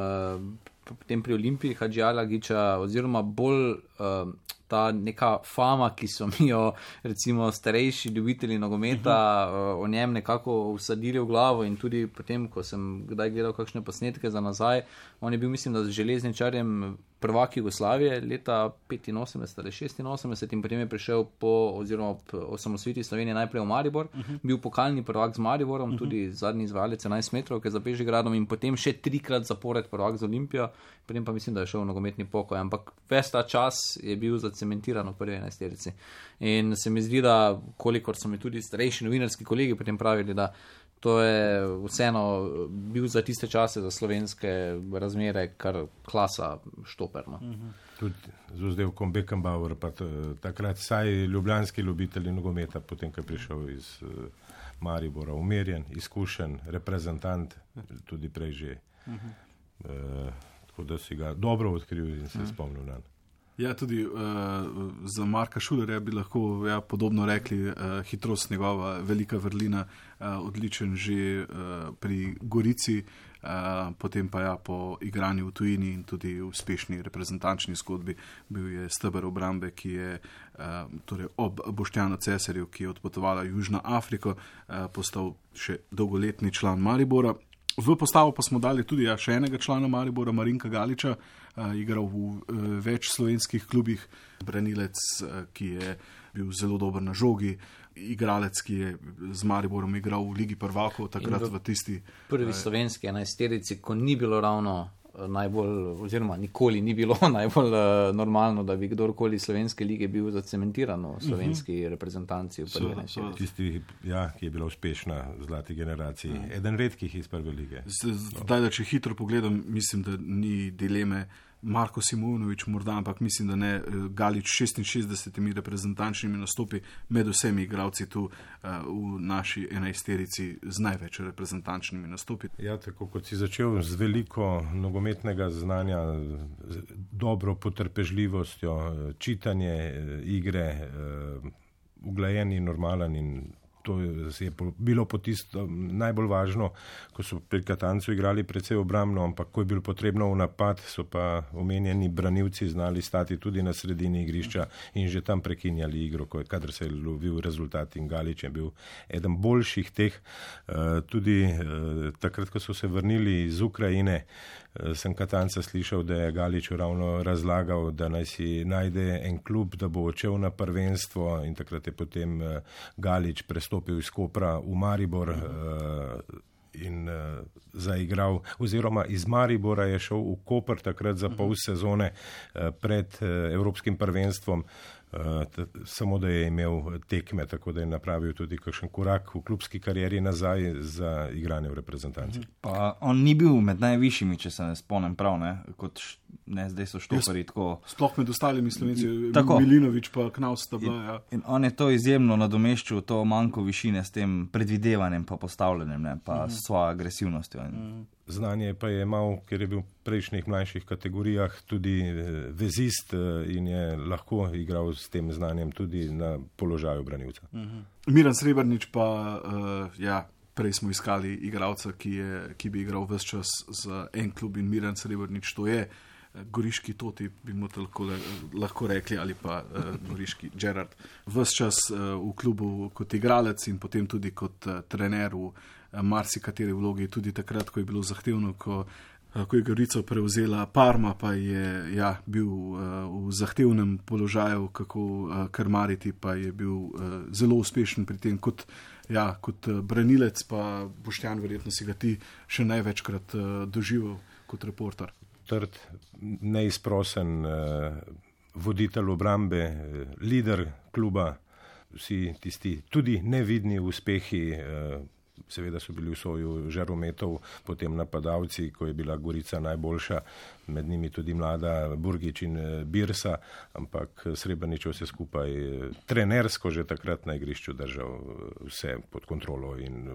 Potem pri Olimpiji Hadžala Giča, oziroma bolj uh, ta neka fama, ki so mi jo, recimo, starejši ljubitelji nogometa uh -huh. uh, o njem nekako usadili v glavo. In tudi potem, ko sem kdaj gledal kakšne posnetke za nazaj, on je bil, mislim, da z železničarjem prvak Jugoslavije leta 85 ali 86 in potem je prišel po, oziroma po osamosviti Slovenije najprej v Maribor, uh -huh. bil pokalni prvak z Mariborom, uh -huh. tudi zadnji izvajalec 11 metrov, ki je za Bežigradom in potem še trikrat zapored prvak z Olimpijo, potem pa mislim, da je šel v nogometni pokoj, ampak ves ta čas je bil zacementiran v prvi enajsterici. In se mi zdi, da kolikor so mi tudi starejši novinarski kolegi potem pravili, da to je vseeno bil za tiste čase, za slovenske razmere, kar klasa štoperno. Uh -huh. Tudi z vzdevkom Beckenbauer, pa takrat saj ljubljanski ljubitelji nogometa, potem, ko je prišel iz uh, Maribora, umirjen, izkušen, reprezentant, tudi prej že. Uh -huh. uh, tako da si ga dobro odkril in se uh -huh. spomnil na njega. Ja, tudi uh, za Marka Šulerja bi lahko ja, podobno rekli, uh, hitrost njegova, velika vrlina, uh, odličen že uh, pri Gorici, uh, potem pa ja, po igranju v tujini in tudi v uspešni reprezentančni zgodbi bil je stebr obrambe, ki je uh, torej ob Boštjanu Cesarju, ki je odpotovala Južno Afriko, uh, postal še dolgoletni član Maribora. V postavo pa smo dali tudi ja, še enega člana Maribora, Marinka Galiča, uh, igral v uh, več slovenskih klubih, branilec, uh, ki je bil zelo dober na žogi, igralec, ki je z Mariborom igral v Ligi prvakov, takrat v tisti. Prvi slovenski enajsterici, ko ni bilo ravno najbolj, oziroma nikoli ni bilo najbolj uh, normalno, da bi kdorkoli slovenske lige bil zacementiran v slovenski uh mhm. -huh. reprezentanci. Tisti, ja, ki je bila uspešna v zlati generaciji, uh mhm. -huh. eden redkih iz prve lige. Zdaj, da če hitro pogledam, mislim, da ni dileme. Marko Simonovič, morda, ampak mislim, da ne Galič 66 reprezentančnimi nastopi med vsemi igravci tu uh, v naši enajsterici z največ reprezentančnimi nastopi. Ja, tako kot si začel z veliko nogometnega znanja, dobro potrpežljivostjo, čitanje eh, igre, uh, uglajen in normalen in to je bilo po tisto najbolj važno, ko so pri Katancu igrali precej obrambno, ampak ko je bilo potrebno v napad, so pa omenjeni branilci znali stati tudi na sredini igrišča in že tam prekinjali igro, kadar se je lovil rezultat in Galič je bil eden boljših teh. Eh, tudi eh, takrat, ko so se vrnili iz Ukrajine, sem Katanca slišal, da je Galič ravno razlagal, da naj si najde en klub, da bo odšel na prvenstvo in takrat je potem eh, Galič prestopil iz Kopra v Maribor. Uh, In uh, zaigral, oziroma iz Maribora je šel v Koper takrat za pol sezone uh, pred uh, Evropskim prvenstvom, uh, Eh, samo da je imel tekme, tako da je napravil tudi kakšen korak v klubski karieri nazaj za igranje v reprezentanci. Pa on ni bil med najvišjimi, če se ne spomnim prav, ne? kot ne, zdaj so štopari. Sploh med ostalimi slovenci, tako Milinovič pa Knaus sta bila. Ja. In on je to izjemno nadomeščal, to manjko višine s tem predvidevanjem pa postavljanjem, ne? pa mm. s svojo agresivnostjo. Mm. Znanje pa je imel, ker je bil v prejšnjih mlajših kategorijah tudi eh, vezist eh, in je lahko igral s tem znanjem tudi na položaju branilca. Uh -huh. Miran Srebrnič pa, uh, ja, prej smo iskali igralca, ki, ki bi igral vse čas za en klub in Miran Srebrnič to je. Goriški toti bi mu lahko, lahko rekli, ali pa uh, goriški Gerard. Ves čas uh, v klubu kot igralec in potem tudi kot uh, trener v uh, marsikateri vlogi, tudi takrat, ko je bilo zahtevno, ko, uh, ko je Gorico prevzela Parma, pa je ja, bil uh, v zahtevnem položaju, kako uh, krmariti, pa je bil zelo uspešen pri tem kot, ja, kot branilec, pa Boštjan, verjetno si ga ti še največkrat uh, doživel kot reporter. Trd, neizprosen uh, voditelj obrambe, uh, voditelj kluba, vsi tisti tudi nevidni uspehi, uh, seveda so bili v soju žarometov, potem napadalci, ko je bila Gorica najboljša, med njimi tudi mlada Burgič in eh, Birsa, ampak Srebrnič vse skupaj trenersko že takrat na igrišču držal vse pod kontrolo in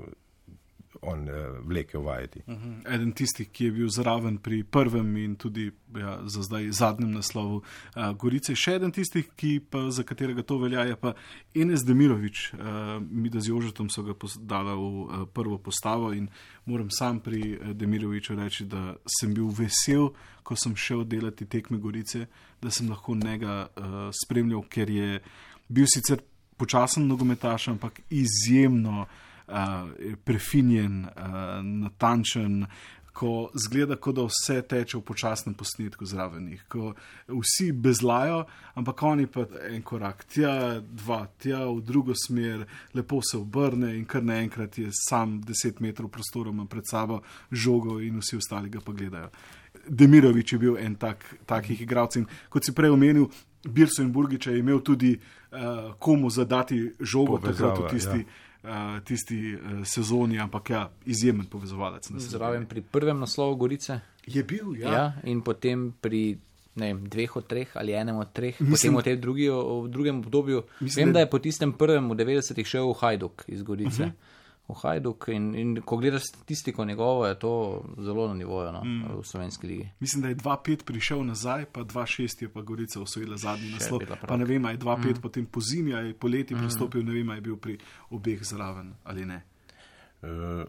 on uh, vlekel vajeti. Uh mhm. -huh. Eden tistih, ki je bil zraven pri prvem in tudi ja, za zdaj zadnjem naslovu uh, Gorice, še eden tistih, pa, za katerega to velja, je pa Enes Demirovič. Uh, mi, da z Jožetom so ga dala v uh, prvo postavo in moram sam pri Demiroviču reči, da sem bil vesel, ko sem šel delati tekme Gorice, da sem lahko njega uh, spremljal, ker je bil sicer počasen nogometaš, ampak izjemno uh, prefinjen, uh, natančen, ko zgleda, kot da vse teče v počasnem posnetku zraven njih, ko vsi bezlajo, ampak oni pa en korak tja, dva tja, v drugo smer, lepo se obrne in kar naenkrat je sam deset metrov prostora pred sabo žogo in vsi ostali ga pa gledajo. Demirovič je bil en tak, takih igralcev. Kot si prej omenil, Birso in Burgiča je imel tudi uh, komu zadati žogo, takrat v tisti. Ja uh, tisti uh, sezoni, ampak ja, izjemen povezovalec. Zraven pri prvem naslovu Gorice. Je bil, ja. ja in potem pri ne, dveh od treh ali enem od treh, mislim, potem v, drugi, v drugem obdobju. Mislim, Vem, da je po tistem prvem v 90-ih šel v Hajduk iz Gorice. Uh mhm. -huh v Hajduk. In, in ko gledaš statistiko njegovo, je to zelo na nivoju no, mm. v slovenski ligi. Mislim, da je 2-5 prišel nazaj, pa 2-6 je pa Gorica osvojila zadnji naslov. Pa ne vem, je 2-5 mm. potem po zimi, je poleti mm. pristopil, ne vem, je bil pri obeh zraven ali ne. Uh,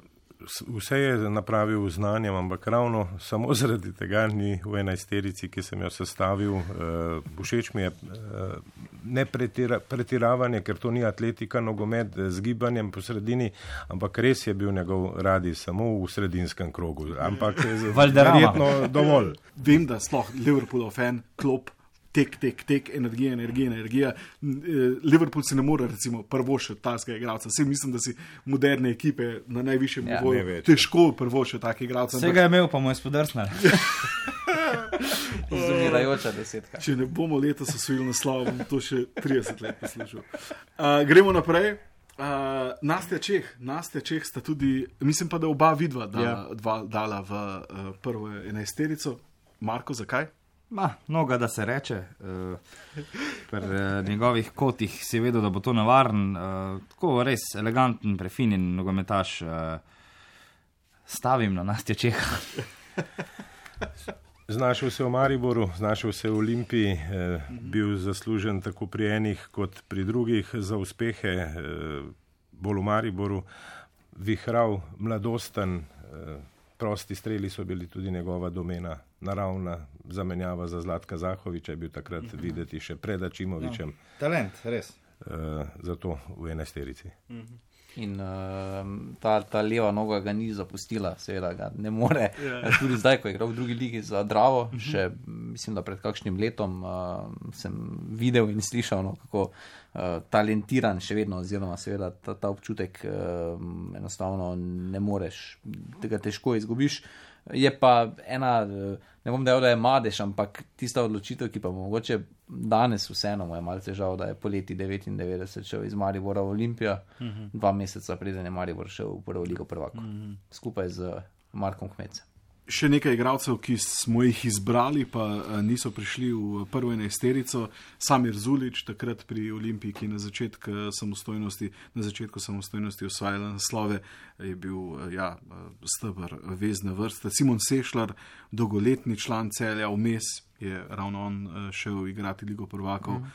vse je napravil z znanjem, ampak ravno samo zaradi tega ni v enajsterici, ki sem jo sestavil. Uh, všeč mi je uh, ne pretira, pretiravanje, ker to ni atletika, nogomet z gibanjem po sredini, ampak res je bil njegov radi samo v sredinskem krogu. Ampak verjetno dovolj. Vem, da sploh Liverpoolov fan, klop tek, tek, tek, energija, energija, energija. Eh, Liverpool si ne more, recimo, prvo še taskega igralca. Vse mislim, da si moderne ekipe na najvišjem ja, nivoju težko prvo še takega igralca. Vsega je imel, pa mu je spodrsnil. Izumirajoča desetka. Če ne bomo letos osvojili naslov, bom to še 30 let poslušal. Uh, gremo naprej. Uh, Nastja Čeh, Nastja Čeh sta tudi, mislim pa, da oba vidva dala, ja. dva, dala v uh, prvo enajsterico. Marko, zakaj? Ma, mnogo da se reče. Uh, pri uh, njegovih kotih si vedel, da bo to navaren. Uh, tako res eleganten, prefinjen nogometaš. Uh, stavim na nas tečeha. Znašel se v Mariboru, znašel se v Olimpiji, eh, bil zaslužen tako pri enih kot pri drugih za uspehe, eh, bolj v Mariboru, vihral, mladosten, eh, prosti streli so bili tudi njegova domena, naravna zamenjava za Zlatka Zahoviča je bil takrat mhm. videti še pred Ačimovičem. No, talent, res. Uh, zato v enesterici. Mhm. In uh, ta, ta leva noga ga ni zapustila, seveda ga ne more. Yeah. Ja. Tudi zdaj, ko je igral v drugi ligi za Dravo, uh mhm. -huh. še mislim, da pred kakšnim letom uh, sem videl in slišal, no, kako uh, talentiran še vedno, oziroma seveda ta, ta občutek uh, enostavno ne moreš, tega težko izgubiš. Je pa ena. Uh, ne bom dejal, da je madež, ampak tista odločitev, ki pa mogoče danes vseeno mu je malce žal, da je poleti 99 šel iz Maribora v Olimpijo, uh mhm. -huh. dva meseca preden je Maribor šel v prvo ligo prvako, uh mhm. -huh. skupaj z Markom Kmecem še nekaj igralcev, ki smo jih izbrali, pa eh, niso prišli v prvo enajsterico. Samir Zulič, takrat pri Olimpiji, ki je na začetku samostojnosti, na začetku samostojnosti osvajal naslove, je bil eh, ja, stebr vezne vrste. Simon Sešljar, dolgoletni član celja, vmes je ravno on uh, šel igrati Ligo prvakov uh,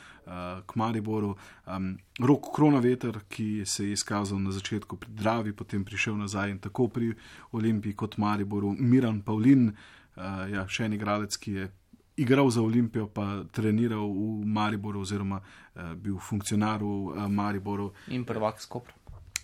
k Mariboru. Um, Rok Kronaveter, ki se je izkazal na začetku pri Dravi, potem prišel nazaj in tako pri Olimpiji kot Mariboru. Miran Pavlin, uh, ja, še en igralec, ki je. Igral za Olimpijo, pa treniral v Mariboru, oziroma uh, bil funkcionar v uh, Mariboru. In prvak s Koprom.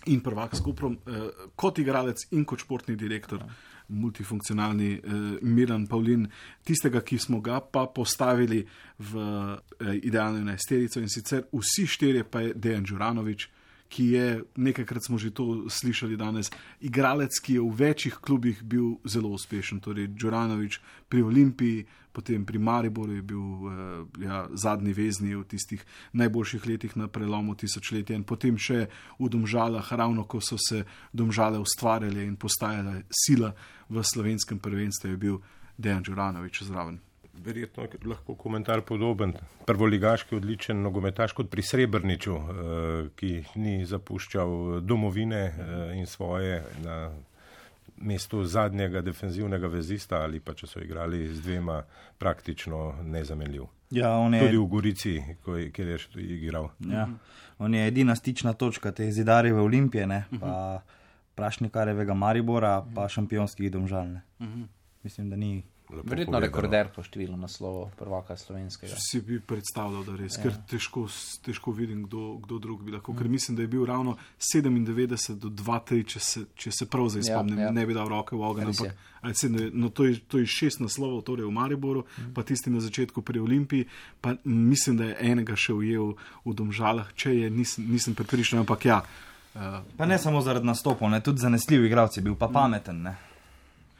In prvak s Koprom, uh, kot igralec in kot športni direktor. Ja multifunkcionalni eh, Miran Pavlin, tistega, ki smo ga pa postavili v eh, idealno enajsterico in sicer vsi štirje pa je Dejan Đuranovič, ki je, nekajkrat smo že to slišali danes, igralec, ki je v večjih klubih bil zelo uspešen. Torej, Džoranovič pri Olimpiji, potem pri Mariboru je bil uh, ja, zadnji vezni v tistih najboljših letih na prelomu tisočletja in potem še v Domžalah, ravno ko so se Domžale ustvarjale in postajale sila v slovenskem prvenstvu, je bil Dejan Džoranovič zraven. Verjetno je lahko komentar podoben. Prvoligaški odličen nogometaš kot pri Srebrniču, eh, ki ni zapuščal domovine eh, in svoje na mestu zadnjega defenzivnega vezista ali pa če so igrali z dvema praktično nezamenljiv. Ja, je, Tudi v Gorici, kjer je še igral. ja, on je edina stična točka te zidarjeve olimpije, ne, pa prašnikarjevega Maribora, pa šampionskih domžalne. Mislim, da ni. Verjetno povedano. rekorder po številu naslovov prvaka slovenskega. Si bi predstavljal, da res, ja. ker težko, težko vidim, kdo, kdo drug bi lahko. Ker mislim, da je bil ravno 97 do 2-3, če, se- če se prav zdaj Ja, spomnim, ja. ne bi dal roke v ogenj. Ampak- sedem, No, to, je, to je šest naslovov, torej v Mariboru, mm. pa tisti na začetku pri Olimpiji, pa mislim, da je enega še ujel v Domžalah, če je, nisem, nisem prepričan, ampak ja. Uh, Pa ne samo zaradi nastopov, ne, tudi zanesljiv igralec je bil, pa pameten. Ne.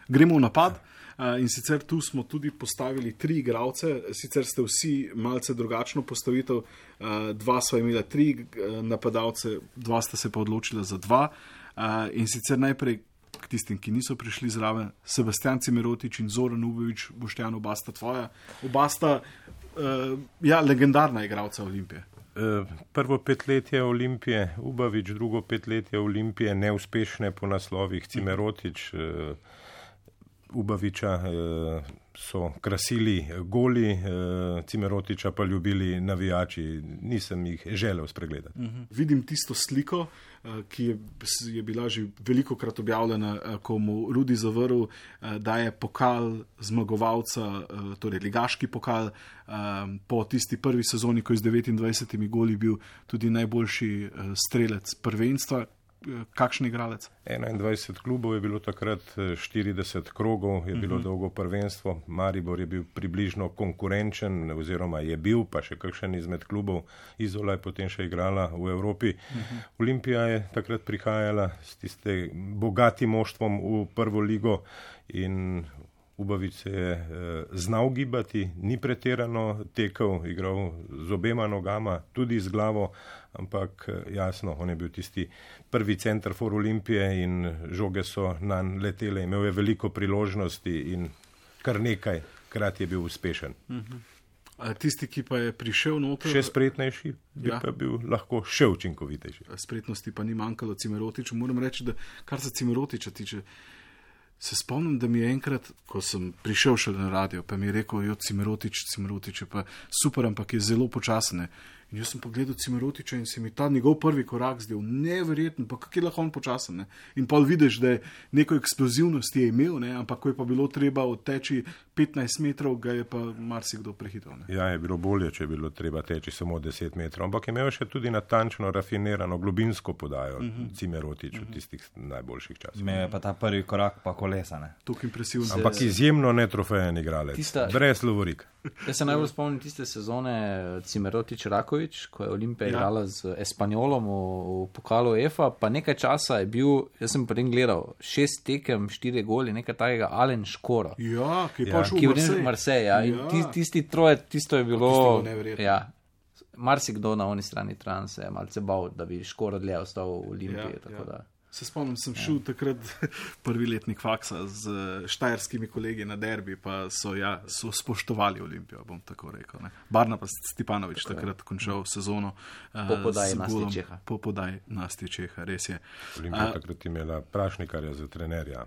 Gremo v napad. Uh, in sicer tu smo tudi postavili tri igralce, sicer ste vsi malce drugačno postavitev, uh, dva sva imela tri uh, napadalce, dva sta se pa odločila za dva. In sicer najprej k tistim, ki niso prišli zraven, Sebastian Cimerotič in Zoran Ubovič, Boštjan, oba sta tvoja, oba sta ja, legendarna igralca Olimpije. Prvo petletje Olimpije, Ubavič, drugo petletje Olimpije, neuspešne po naslovih Cimerotič, eh, Ubaviča eh, so krasili goli, eh, Cimerotiča pa ljubili navijači, nisem jih želel spregledati. Vidim tisto sliko, eh, ki je, je bila že veliko krat objavljena, ko mu Rudi zavrl, da je pokal zmagovalca, torej ligaški pokal, po tisti prvi sezoni, ko je z 29 goli bil tudi najboljši strelec prvenstva. Eh, Kakšen igralec? 21 klubov je bilo takrat, eh, 40 krogov je bilo dolgo prvenstvo, Maribor je bil približno konkurenčen, oziroma je bil, pa še kakšen izmed klubov, Izola je potem še igrala v Evropi. Olimpija je takrat prihajala s tistim bogatim moštvom v prvo ligo in Ubavič se je eh, znal gibati, ni pretirano tekel, igral z obema nogama, tudi z glavo, ampak eh, jasno, on je bil tisti prvi center for Olimpije in žoge so nanj letele, imel je veliko priložnosti in kar nekaj krat je bil uspešen. Eh, Tisti, ki pa je prišel noter, Še spretnejši, bi Ja. pa bil lahko še učinkovitejši. spretnosti pa ni manjkalo Cimerotiču. Moram reči, da kar se Cimerotiča tiče, se spomnim, da mi je enkrat, ko sem prišel šele na radio, pa mi je rekel, jo Cimerotič, Cimerotič je pa super, ampak je zelo počasen. Ne." In jaz sem pogledal Cimerotiča in se mi ta njegov prvi korak zdel neverjeten, pa kako je lahko on počasen. Ne? In pa vidiš, da je neko eksplozivnost je imel, ne? ampak ko je pa bilo treba odteči 15 metrov, ga je pa marsikdo prehitel. Ne? Ja, je bilo bolje, če je bilo treba teči samo 10 metrov, ampak je imel še tudi natančno, rafinirano, globinsko podajo, uh -huh. Cimerotič v tistih najboljših časih. Imel je pa ta prvi korak, pa kolesa. Ne. Tukaj impresivno. Ampak izjemno netrofejen igralec, Tista- brez lovorik. Jaz se najbolj spomnim tiste sezone Cimerotič Rakovič, ko je Olimpija Ja. igrala z Espanjolom v, v pokalu EFA, pa nekaj časa je bil, jaz sem potem gledal, šest tekem, štiri goli, nekaj takega Alen Škoro. Ja, ki je Ja. pa šel Ki je v Marseille. Marseille, ja. in Ja. ti, tisti troje, tisto je tisto bilo. neverjetno. Ja. Marsikdo na oni strani tran se je malce bal, da bi Škoro dlje ostal v Olimpiji. Ja, Ja, ja. Ja. Se spomnim, sem šel takrat prvi letnik faksa z eh, štajerskimi kolegi na derbi, pa so, ja, so spoštovali Olimpijo, bom tako rekel. Ne. Barna pa Stepanovič takrat končal sezono. eh, Po podaji z Nastje golom. Čeha. Po podaji Nastje Čeha, res je. Olimpija je takrat imela prašnikarja za trenerja.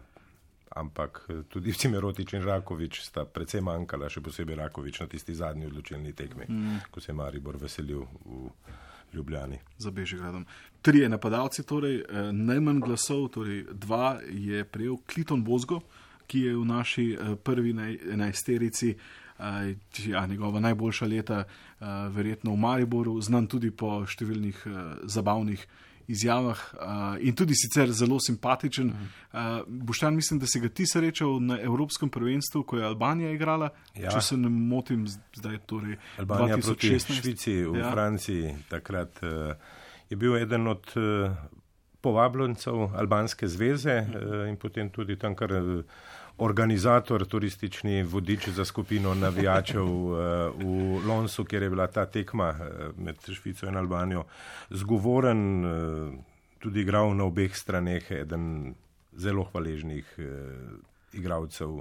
Ampak eh, tudi Cimerotič in Rakovič sta precej manjkala, še posebej Rakovič na tisti zadnji odločilni tekmi, mm. ko se je Maribor veselil v Ljubljani. za Bežigradom. Trije napadalci, torej eh, najmanj glasov, torej dva je prejel Kliton Bozgo, ki je v naši eh, prvi naj, enajsterici. Ja, njegova najboljša leta, verjetno v Mariboru, znan tudi po številnih zabavnih izjavah eh, in tudi sicer zelo simpatičen. Uh, Boštjan, mislim, da si ga ti srečal na Evropskem prvenstvu, ko je Albanija igrala. Ja. Če se ne motim, zdaj torej Albanija proti 2016. Švici v Ja. Franciji takrat uh, je bil eden od uh, povabljencev Albanske zveze uh, in potem tudi tam, kar organizator, turistični vodič za skupino navijačev uh, v Lonsu, kjer je bila ta tekma uh, med Švico in Albanijo, zgovoren, uh, tudi igral na obeh straneh, eden zelo hvaležnih igralcev,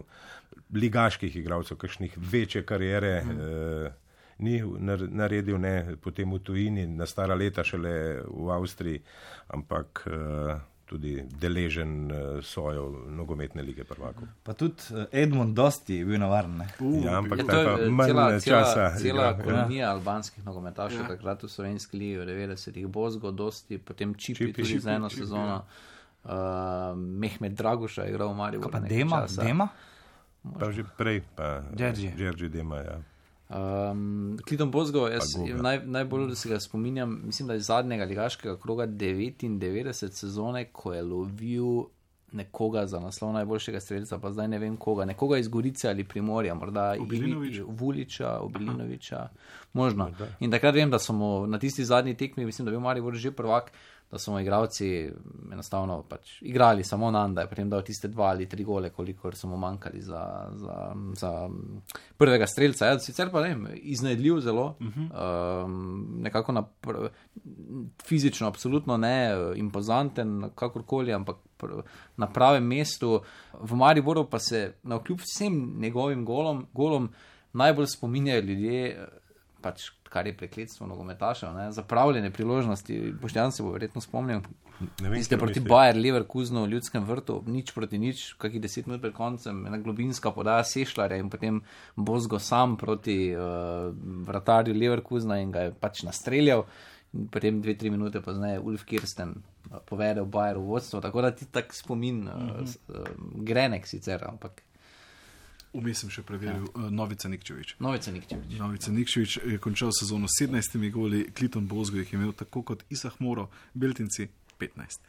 ligaških igralcev, kakšnih večje karijere. Uh, Ni naredil ne potem v tujini, na stara leta šele v Avstriji, ampak uh, tudi deležen uh, svojo nogometne lige prvakov. Pa tudi uh, Edmund Dosti je bil navaren. Uh, ja, ampak Je to je manj cela, časa. Cela, cela igral, ja. kolonija albanskih nogometašev, Ja. ja. takrat v slovenski ligi, v 90-ih, Bozgo, Dosti, potem Čipi, Čipi. tudi za eno Čipi, sezono. Uh, Mehmed Draguša je igral v Mariju. Pa Dema, Dema? Pa že prej, pa. Džerdži Dema. Ja. Um, Kliton Bozgo, jaz naj, najbolj se ga spominjam, mislim, da je iz zadnjega ligaškega kroga 99 sezone, ko je lovil nekoga za naslov najboljšega streljca, pa zdaj ne vem koga, nekoga iz Gorice ali Primorja, morda Obilinović? Imi- Vuliča, Obilinoviča, možno. In takrat vem, da so mu na tisti zadnji tekmi, mislim, da je bil Maribor že prvak, da so mu igravci enostavno pač igrali samo na da je potem dal tiste dva ali tri gole, kolikor so mu manjkali za, za, za prvega streljca. Ja, sicer pa ne vem, iznajdljiv zelo, uh -huh. um, nekako na pr, fizično, absolutno ne impozanten, kakorkoli, ampak pr, na pravem mestu. V Mariboru pa se na kljub vsem njegovim golom, golom najbolj spominjajo ljudje. Pač, kar je prekletstvo nogometašev, ne, zapravljene priložnosti. Boštjan se bo verjetno spomnil. Tiste kaj proti misli. Bajer, Leverkusenu v ljudskem vrtu, nič proti nič, kakih deset minut pred koncem, ena globinska podaja Sešljarja in potem Bozgo sam proti uh, vratarju Leverkusena in ga je pač nastreljal. In potem dve, tri minute pozneje Ulf Kirsten uh, povedal Bajer v vodstvo. Tako da ti tak spomin, uh, s- uh, grenek sicer, ampak Vmes sem še preveril ja. uh, Novica Nikčevič. novice Nikčevič. Novica Nikčevič je končal sezono s 17 goli, Kliton Bozgo jih je imel tako kot Isah Moro, Beltinci 15.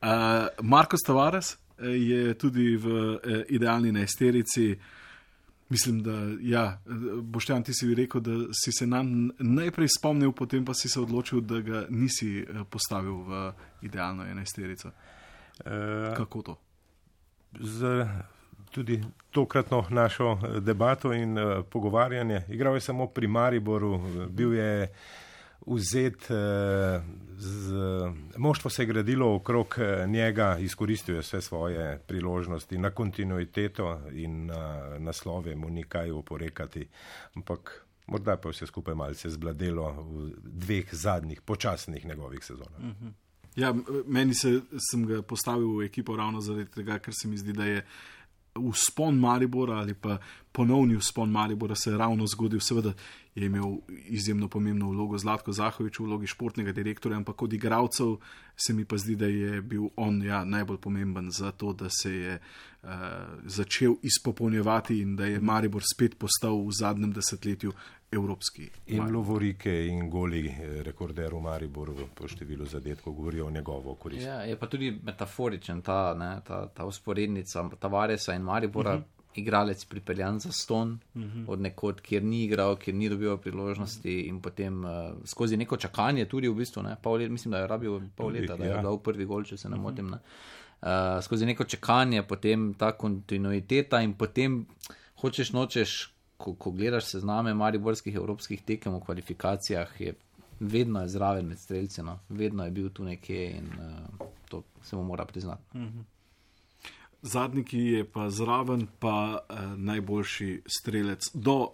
Uh, Marko Tavares eh, je tudi v uh, idealni nesterici. Mislim, da ja, eh, Boštjan, ti si rekel, da si se nam najprej spomnil, potem pa si se odločil, da ga nisi eh, postavil v idealno enesterico. Uh, Kako to? z tudi tokratno našo eh, debato in uh, pogovarjanje. Igral je samo pri Mariboru, bil je vzet, uh, z, moštvo se je gradilo okrog njega, izkoristil je vse svoje priložnosti na kontinuiteto in na naslove mu ni kaj oporekati, ampak morda pa vse skupaj malce zbladelo v dveh zadnjih počasnih njegovih sezonah. Mm. Ja, m- meni se, sem ga postavil v ekipo ravno zaradi tega, ker se mi zdi, da je vzpon Maribora ali pa ponovni vzpon Maribora se je ravno zgodil. Seveda je imel izjemno pomembno vlogo Zlatko Zahovič v vlogi športnega direktorja, ampak kot igralcev se mi pa zdi, da je bil on ja, najbolj pomemben za to, da se je uh, začel izpopolnjevati in da je Maribor spet postal v zadnjem desetletju evropski. In Lovorike in goli eh, rekorder v Mariboru po številu zadetkov govorijo o njegovo korist. Ja, je pa tudi metaforičen ta, ne, ta, ta usporednica Tavaresa in Maribora. Uh -huh. Igralec pripeljan za ston, uh -huh. od nekod, kjer ni igral, kjer ni dobil priložnosti, in potem uh, skozi neko čakanje, tudi v bistvu, ne, pol let, mislim, da je rabil pol Tudi, leta, da je ja. dal prvi gol, če se ne motim. Ne. Uh, skozi neko čakanje, potem ta kontinuiteta in potem hočeš nočeš, ko, ko gledaš sezname mariborskih evropskih tekem v kvalifikacijah, je vedno je zraven med streljci, no. vedno je bil tu nekje in uh, to se mu mora priznati. Zadnji, ki je pa zraven, pa eh, najboljši strelec do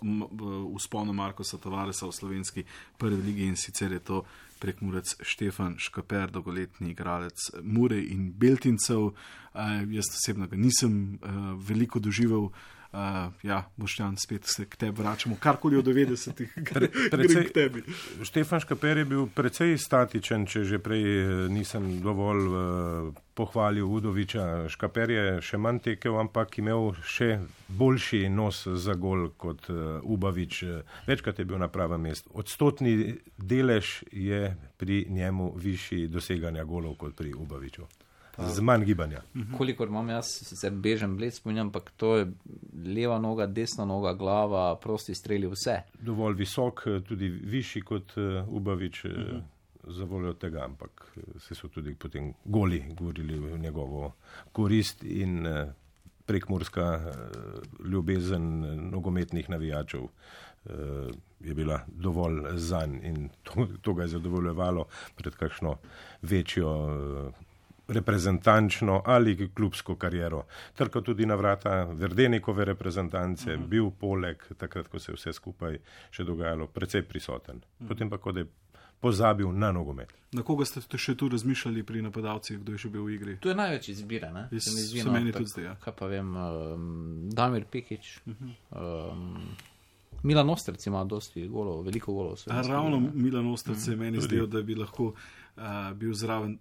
uspona Markoša Tavaresa v slovenski prvi ligi in sicer je to prekmurec Štefan Škaper, dolgoletni igralec Mure in Beltincev. Eh, jaz osebno ga nisem eh, veliko doživel. Uh, ja, Boštjan, spet se k tebi vračamo, karkoli od 90-ih, gre precej- k tebi. Štefan Škaper je bil precej statičen, če že prej eh, nisem dovolj uh, pohvalil Udoviča. Škaper je še manj tekel, ampak imel še boljši nos za gol kot uh, Ubavič. Večkrat je bil na pravem mestu. Odstotni delež je pri njemu višji doseganja golov kot pri Ubaviču. Z manj gibanja. Kolikor imam jaz, sicer bežen bled spominjam, ampak to je leva noga, desna noga, glava, prosti streli, vse. Dovolj visok, eh, tudi višji kot uh, Ubavič. Uh, za voljo tega, ampak eh, se so tudi potem goli govorili v njegovo korist in eh, prekmorska eh, ljubezen nogometnih navijačev je bila dovolj zanj in to, to ga je zadovoljevalo pred kakšno večjo reprezentančno ali klubsko kariero. Trkal tudi na vrata Verdenikove reprezentance, uh -huh. bil poleg, takrat, ko se je vse skupaj še dogajalo, precej prisoten. Uh -huh. Potem pa, ko je pozabil na nogomet. Na koga ste še tu razmišljali pri napadalcih, kdo je še bil v igri? Tu je največ izbire. Ne? Jaz- Se mi zdi, se no, meni tudi zdi, ja. Kaj pa vem, um, Damir Pikič. Uh -huh. um, Milan Ostrec ima dosti golov, veliko golov. ravno. Milan Ostrc se je meni zdel, da bi lahko uh, bil zraven.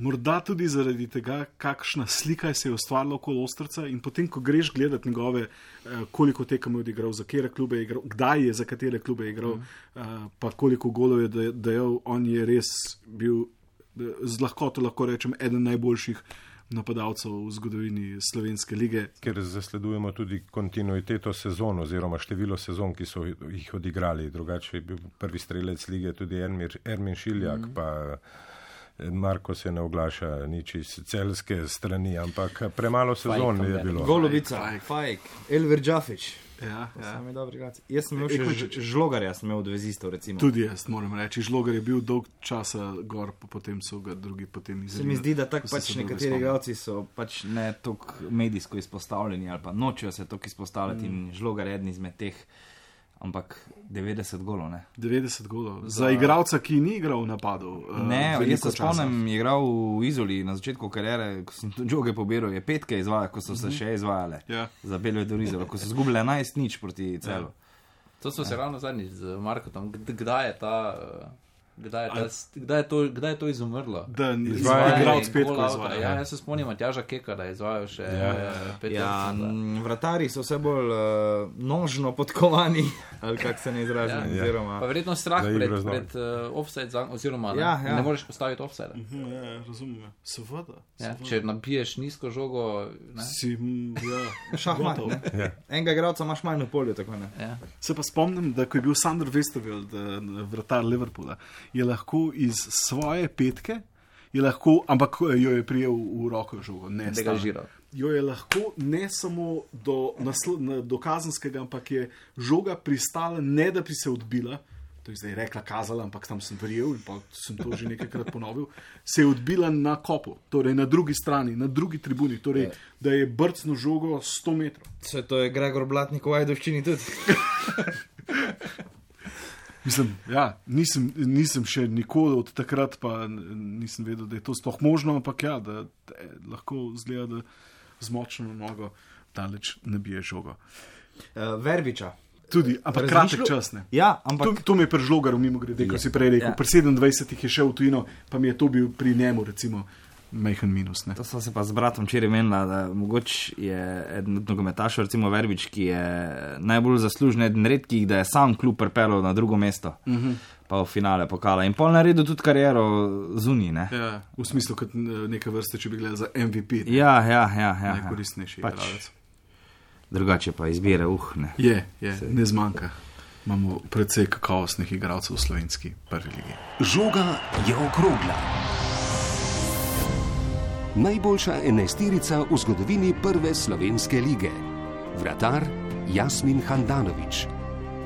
Morda tudi zaradi tega, kakšna slika se je ustvarila okoli Ostrca, in potem, ko greš gledati njegove, eh, koliko tekem je odigral, za katere klube je igral, kdaj je za katere klube je igral, eh, pa koliko golov je dajal, on je res bil, eh, z lahkoto lahko rečem, eden najboljših napadalcev v zgodovini slovenske lige. Ker zasledujemo tudi kontinuiteto sezon oziroma število sezon, ki so jih odigrali. Drugače je bil prvi strelec lige tudi Ermin Šiljak, mm. pa eh, Marko se ne oglaša nič iz celske strani, ampak premalo sezon Fajkom je bilo. Golobica, Fajk. Fajk, Elver Džafič. Ja, ja. Jaz sem imel še Ekličič. ž- žlogarja, sem imel od vezistov, recimo. Tudi jaz moram reči, žlogar je bil dolg časa gor, pa potem so ga drugi potem Se izrazili. mi zdi, da tako pač nekateri igralci so pač ne tako medijsko izpostavljeni ali pa nočejo se tako izpostavljati mm. in žlogar je eden izmed teh, ampak 90 golov ne. 90 golov. Za, za igralca, ki ni igral v napadu. eh, Ne, veliko jaz se spomnim, je igral v Izoli na začetku kariere, ko sem tu žoge pobiral, je petke izvajal, ko so se še izvajale. Ja. Za Belvedor Izolo, ko so zgubili 11 nič proti celu. To smo se ravno zadnjič z Markotom, kd- kdaj je ta. uh, Kdaj je, ta, kdaj, je to, kdaj je to izumrlo? Da ni Izvaja- igralec gol outa. izvaja. Ja, jaz se spomnim Matjaža Keka, da je izvajal še ja. pet Ja, m, vratari so vse bolj uh, nožno podkovani, ali kako se ne izrazim. Ja. Ja. Oziroma, Pa verjetno strah Da pred, pred uh, offside, za- oziroma Ja, ja. ne moreš postaviti offside. Mhm, Ja, ja, razumem. ja. Seveda. Ja, če nabiješ nizko žogo, ne, Si, mm, ja, šahmat. Ja. Enega igralca imaš manj na polju, tako ne. ja. Se pa spomnim, da ko je bil Sander Westerveld, eh, vratar Liverpoola, je lahko iz svoje petke, je lahko, ampak eh, jo je prijel v roko žogo, ne degažiral. Jo je lahko ne samo do, naslo, na, do kazenskega, ampak je žoga pristala, ne da bi se odbila. To je zdaj rekla, kazala, ampak tam sem verjel in pa sem to že nekajkrat ponovil. Se je odbila na kopu, torej na drugi strani, na drugi tribuni, torej, da je brcno žogo 100 metrov. Vse to je Gregor Blatnik v Ajdoščini tudi. Mislim, ja, nisem, nisem še nikoli od takrat, pa nisem vedel, da je to sploh možno, ampak ja, da, da je lahko zgleda, da z močno nogo daleč ne bije žogo. Uh, Verbiča. Tudi, ampak Razmišljal- kratek čas ne. Ja, To, ampak to mi je prežlogar, mimo grede, ko Je. si prej rekel. Ja. Pri 27 je šel v tujino, pa mi je to bil pri njemu, recimo, majhen minus. Ne. to smo se pa z bratom včeraj menila, da mogoče je eden od nogometašev, recimo Verbič, ki je najbolj zaslužen, eden redkih, da je sam klub pripeljal na drugo mesto. Uh -huh. Pa v finale pokala. In pol naredil tudi kariero zunaj. ne. Ja, v smislu, kot eh, neke vrste, če bi gledal za MVP, ne, Ja, ja, ja. ja, ja. najkoristnejši Pač. igralec. Drugače pa izbire, uh, ne. Je, je, ne zmanjka. Imamo precej kakovostnih igralcev v slovenski prvi ligi. Žoga je okrogla. Najboljša enajsterica v zgodovini prve slovenske lige. Vratar Jasmin Handanovič,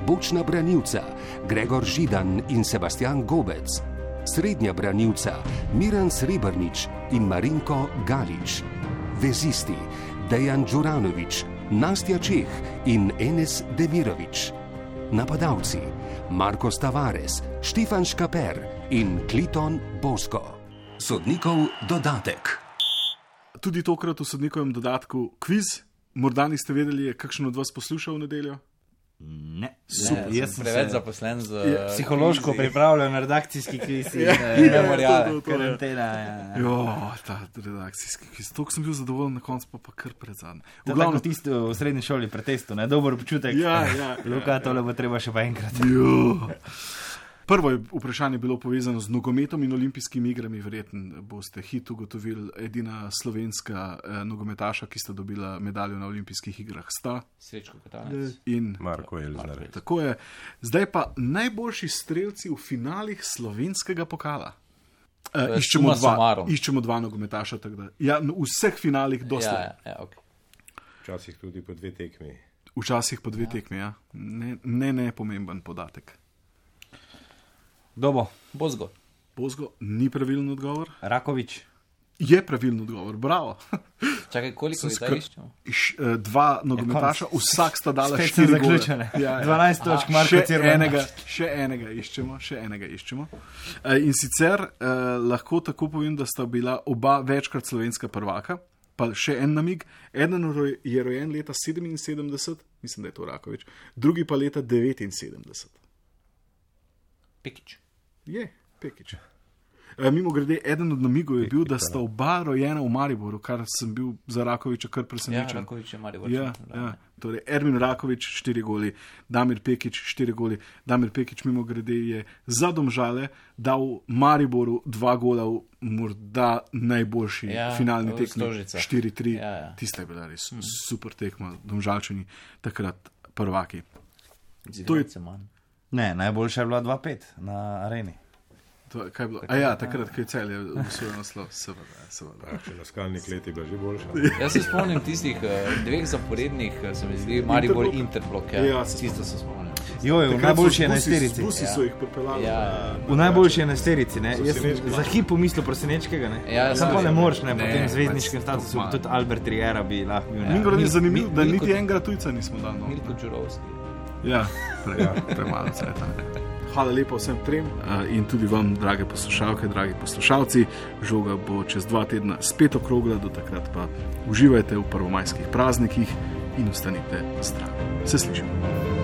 bočna branilca Gregor Židan in Sebastian Gobec, srednja branilca Miran Srebrnič in Marinko Galič, vezisti Dejan Đuranovič, Nastja Čeh in Enes Demirovič, napadalci Marko Tavares, Štefan Škaper in Kliton Bosko. Sodnikov dodatek. Tudi tokrat v sodnikovem dodatku kviz. Morda niste vedeli, je kakšen od vas poslušal v nedeljo? Ne, Super, jaz sem preveč se... zaposlen z Ja, psihološko kvizi. pripravljen na redakcijski kviz. Ja, memoriale. to, to, to, ja. Karantena. Ja. Jo, ta redakcijski kviz. To sem bil zadovoljen, na koncu pa, pa kar pred zadnjim. To je tako tisto v srednji šoli pre testu, ne dober občutek. Ja, ja, Luka, tole bo treba še pa enkrat. Jo. Prvo je vprašanje bilo povezano z nogometom in olimpijskimi igrami. Verjetno boste hit ugotovili, edina slovenska eh, nogometaša, ki sta dobila medaljo na olimpijskih igrah, sta Srečko Katanec. in Marko Elznar. tako je. Zdaj pa najboljši strelci v finalih slovenskega pokala. Uh, je iščemo, dva, iščemo dva nogometaša. tako da- Ja, v vseh finalih Ja, doslej. ja, ja, okay. Včasih tudi po dve tekmi. Včasih po dve tekmi, ja. ne, ne, ne pomemben podatek. Dobo, Bozgo. Bozgo ni pravilen odgovor. Rakovič, Je pravilen odgovor, bravo. Čakaj, koliko jih skr- iščemo? Iš, eh, dva nogometaša, vsak sta dala Spet štiri zaključene. 12 točk, Marko še Cirman. enega, še enega iščemo, še enega iščemo. Eh, In sicer eh, lahko tako povem, da sta bila oba večkrat slovenska prvaka. Pa še en namig. Eden je rojen leta 77, mislim, da je to Rakovič, drugi pa leta 79. Pikič. Je, Pekič. E, mimo grede, eden od namigov je bil, da sta oba rojena v Mariboru, kar sem bil za Rakoviča kar Ja, presenečen. Rakovič je Maribor. Ja, ja. Torej, Ermin Rakovič, štiri goli, Damir Pekič, štiri goli. Damir Pekič, mimo grede, je za domžale dal Mariboru dva gola, v morda najboljši Ja, finalni tekmi. Stožicah. 4-3. Ja, ja. Tista je bila res super tekma, domžalčani, takrat prvaki. To To je- je manj. Ne, najboljša je bila 2-5 na areni. To, kaj je bilo? A ja, takrat, ko je cel je usvojil naslov, seveda. seveda. Ah, še na skalni kleti je bila že boljša. Jaz se spomnim tistih uh, dveh zaporednih, uh, se mi zdi, Maribor. Interblok. Ja, Ja, se Tisto se spomnim. Joj, v najboljši enajsterici. Busi so jih pripeljali. Ja, na- V najboljši enajsterici, ne? Jaz sem za hip pomislil prosinečkega, ne? Ja, Sam pa ja, ne ja. moreš, ne, po tem pač zvezdniškem statusu, tudi Albert Riera bi lahko bil. Mil- zanimivo, da niti enega tujca nismo dali. No. Milko Čurovski. Ja, pre, ja, premalo cveta. Hvala lepa vsem trem in tudi vam, drage poslušalke, dragi poslušalci. Žoga bo čez dva tedna spet okrogla, do takrat pa uživajte v prvomajskih praznikih in ostanite zdravi. Se slišimo.